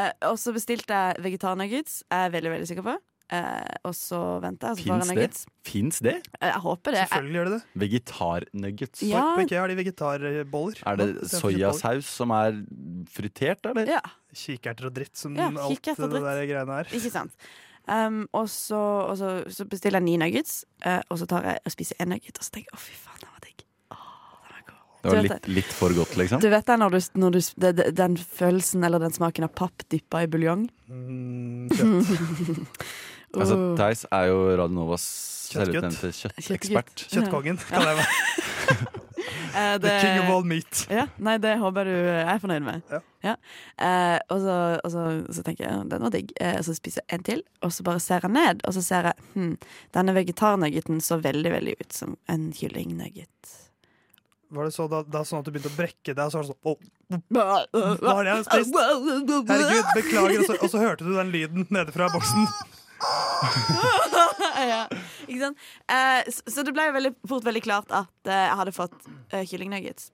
uh, og så bestilte jeg vegetarnuggets. Jeg er veldig veldig sikker på. Uh, og så venter jeg. Fins det? Fins det? Jeg håper det. Selvfølgelig gjør det det. Vegetarnuggets. Ja. På IKEA har de vegetarboller. Er det soyasaus som er fritert, eller? ja, Kikerter og dritt, som Ja, alt det der greiene er. ikke sant. Um, og så, og så, så bestiller jeg ni nuggets, uh, og så tar jeg og spiser én nugget. Og så tenker jeg å, fy faen, den var digg. Det var litt, litt for godt, liksom? Du vet det når du, når du det, det, Den følelsen eller den smaken av papp dyppa i buljong? Mm, Altså, Oh. Theis er jo Radio Novas selvutnevnte kjøttekspert. Kjøttkongen, kan jeg være. Eh, The king of all meat. Ja, nei, det håper jeg du er fornøyd med. Ja. Eh, og så, og så, så tenker jeg den var digg. Eh, og så spiser jeg en til, og så bare ser jeg ned, og så ser jeg hm, denne vegetarnuggeten så veldig veldig ut som en kyllingnugget. Var det så da, da sånn at du begynte å brekke deg, og så var det sånn «Å, Hva har jeg spist? Herregud, beklager. Og så, og så hørte du den lyden nede fra boksen. ja, ikke sant? Eh, så, så det ble veldig, fort veldig klart at eh, jeg hadde fått eh, kyllingnuggets.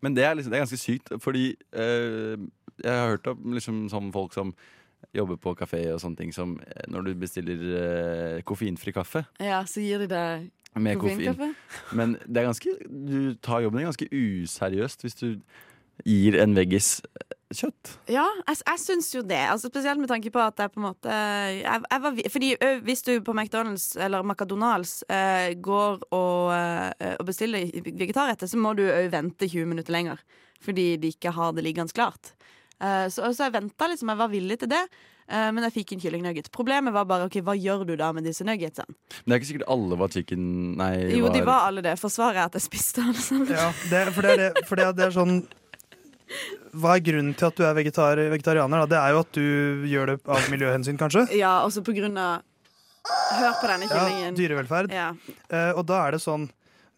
Men det er, liksom, det er ganske sykt, fordi eh, jeg har hørt om liksom, sånn folk som jobber på kafé og sånne ting, som eh, når du bestiller eh, koffeinfri kaffe Ja, så gir de deg med koffein. Men det er ganske, du tar jobben din ganske useriøst hvis du gir en veggis eh, kjøtt. Ja, jeg, jeg syns jo det. Altså, spesielt med tanke på at jeg på en måte jeg, jeg var, Fordi ø, hvis du på McDonald's eller McDonald's eh, går og, eh, og bestiller vegetarretter, så må du òg vente 20 minutter lenger. Fordi de ikke har det liggende klart. Eh, så, så jeg venta liksom, jeg var villig til det. eh, men jeg fikk en kyllingnugget. Problemet var bare ok, hva gjør du da med disse nuggetsene? Men det er ikke sikkert alle var chicken Nei, Jo, var, de var alle det. Forsvaret er at jeg spiste alle sammen. Ja, det, for det er, det, for det, er- det er sånn Hva er grunnen til at du er vegetar, vegetarianer? Da? Det er jo at du gjør det av miljøhensyn, kanskje? Ja, også på grunn av Hør på denne Ja, kyllingen. dyrevelferd. Ja. Uh, og da er det sånn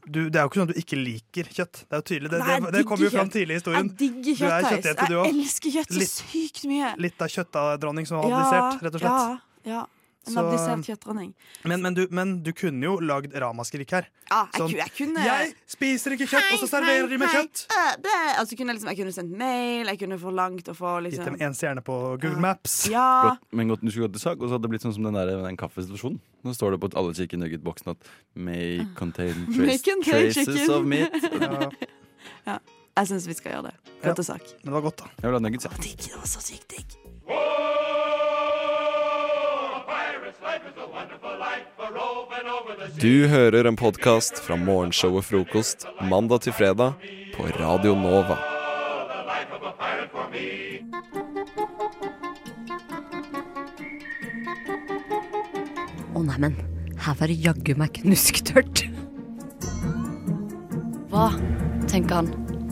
du, Det er jo ikke sånn at du ikke liker kjøtt. Det er jo tydelig Det, Nei, det, det kommer jo fram tidlig i historien. Jeg digger Du er kjøtt, Jeg elsker kjøtt så sykt mye. Litt av kjøttdronning som har abdisert, rett og slett. Ja, ja. En abdisert kjøttdronning. Men, men, du, men du kunne jo lagd ramaskrik her. Ja, jeg, Sånn, jeg kunne Jeg spiser ikke kjøtt, og så serverer de med kjøtt! Uh, det, altså, kunne jeg, liksom, jeg kunne sendt mail, jeg kunne forlangt å få Gitt liksom dem én stjerne på Google Maps. Ja. Godt, men godt, du skulle gått til sak, og så hadde det blitt sånn som den, der, den kaffesituasjonen. Nå står det på alle chicken nugget-boksen at may contain trace, contain traces of meat. Ja, Ja. Jeg syns vi skal gjøre det. Ja. Gå til sak. men det var godt, da. Jeg vil ha nuggets, ja. Digg, det var så sykt digg. Du hører en podkast fra morgenshow og frokost mandag til fredag på Radio Nova. Å oh, neimen, her var det jaggu meg knusktørt. Hva, tenker han,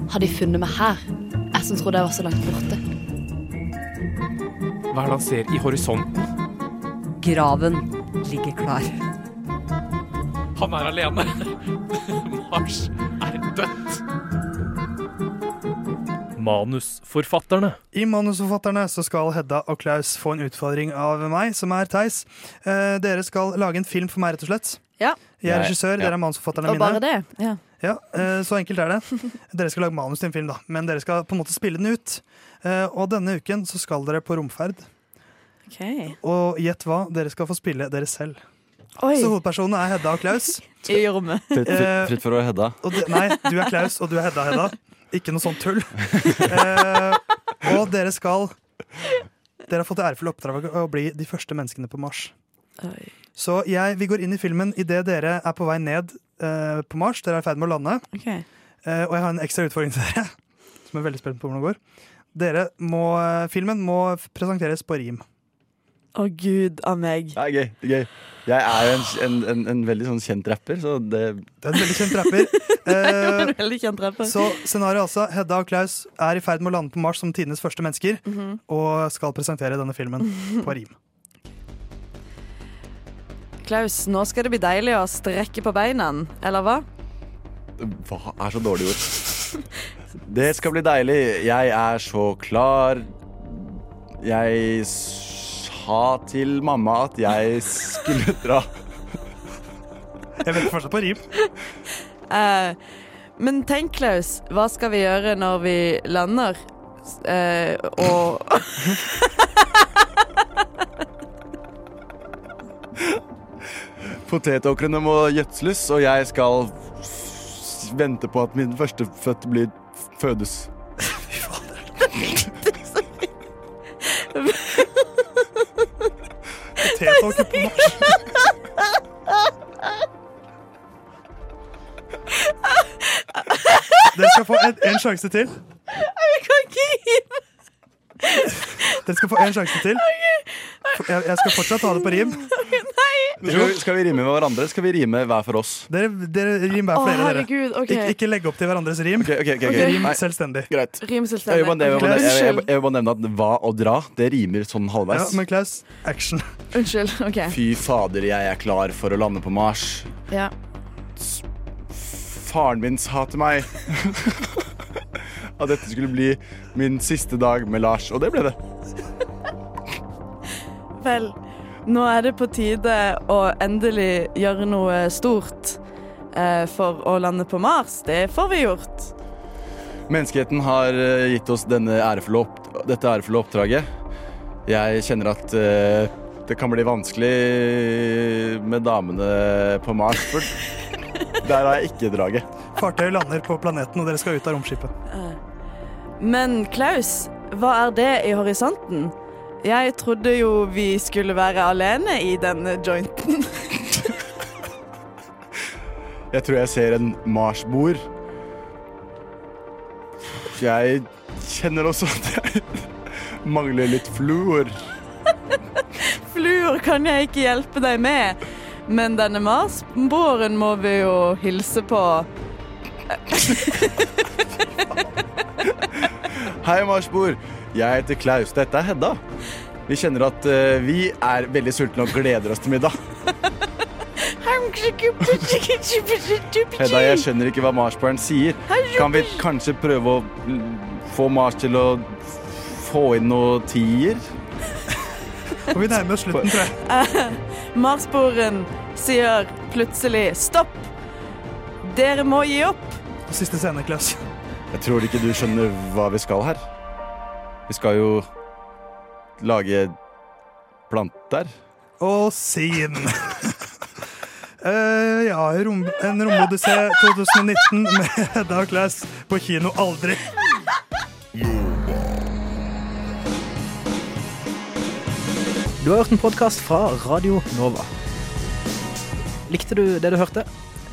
har de funnet meg her? Jeg som trodde jeg var så langt borte. Hva er det han ser i horisonten? Graven ligger klar. Han er alene. Mars er dødt. Manusforfatterne. I Manusforfatterne så skal Hedda og Klaus få en utfordring av meg, som er Theis. Eh, dere skal lage en film for meg, rett og slett. Ja. Jeg er regissør, ja. dere er manusforfatterne Og mine. bare det. Ja. Ja, eh, Så enkelt er det. Dere skal lage manus til en film, da. men dere skal på en måte spille den ut. Eh, Og denne uken så skal dere på romferd. Ok. Og gjett hva? Dere skal få spille dere selv. Oi. Så hovedpersonene er Hedda og Klaus. I rommet. Fritt, fritt, fritt for å være Hedda. Og det, nei, du er Klaus, og du er Hedda, Hedda. Ikke noe sånt tull. Eh, og dere skal Dere har fått det ærefulle oppdraget å bli de første menneskene på Mars. Så jeg, vi går inn i filmen idet dere er på vei ned eh, på Mars. Dere er i ferd med å lande. Okay. Eh, og jeg har en ekstra utfordring til dere, som er veldig spent på hvordan det går. Dere må, eh, filmen må presenteres på rim. Å gud av meg. Det er gøy. det er gøy Jeg er jo en, en, en, en veldig sånn kjent rapper, så det Du er en veldig kjent rapper. Eh, En veldig kjent rapper. Så scenarioet altså Hedda og Klaus er i ferd med å lande på Mars som tidenes første mennesker, Mhm. og skal presentere denne filmen på rim. Klaus, nå skal det bli deilig å strekke på beina, eller hva? Hva er så dårlig ord? Det skal bli deilig. Jeg er så klar. Jeg sa til mamma at jeg skulle dra. Jeg venter fortsatt på rim. Uh, men tenk, Klaus, hva skal vi gjøre når vi lander? Eh, og Potetåkrene må gjødsles, og jeg skal vente på at min førstefødte blir fødes. Potetåker på Mars. Dere skal få en, en sjanse til. Jeg kan ikke rime! Dere skal få en sjanse til. Jeg, jeg skal fortsatt ha det på rim. Skal vi, skal vi rime med hverandre? Skal vi rime hver for oss? Dere, dere rim hver for dere. herregud, ok. Ik ikke legge opp til hverandres rim. ok, ok, ok. Rim Nei. selvstendig. Greit. Rim Jeg vil bare, jeg, vil bare, jeg, vil- jeg, jeg vil bare nevne at hva å dra, det rimer sånn Ja, halvveis. men Klaus, action. Unnskyld. OK. Fy fader, jeg er klar for å lande på Mars. Ja. Faren min sa til meg at dette skulle bli min siste dag med Lars, og det ble det. Vel, nå er det på tide å endelig gjøre noe stort eh, for å lande på Mars. Det får vi gjort. Menneskeheten har eh, gitt oss denne ærefulle opp, dette ærefulle oppdraget. Jeg kjenner at eh, det kan bli vanskelig med damene på Mars, for der har jeg ikke draget. Fartøyet lander på planeten, og dere skal ut av romskipet. Men Klaus, hva er det i horisonten? Jeg trodde jo vi skulle være alene i denne jointen. Jeg tror jeg ser en Mars-bord. Jeg kjenner også at jeg mangler litt fluor. Fluor kan jeg ikke hjelpe deg med, men denne Mars-båren må vi jo hilse på. Hei, Marsbord. Jeg heter Klaus. Dette er Hedda. Vi kjenner at eh, vi er veldig sultne og gleder oss til middag. Hedda, jeg skjønner ikke hva marsbarn sier. Kan vi kanskje prøve å få Mars til å få inn noe tier? Og vi nærmer oss slutten, tror jeg. Eh, Marsboren sier plutselig stopp. Dere må gi opp. Siste scene, Klaus. Jeg tror ikke du skjønner hva vi skal her. Vi skal jo lage planter. Og sin. uh, ja, rom, en romodyssé 2019 med og på kino aldri. Du har hørt en podkast fra Radio Nova. Likte du det du hørte?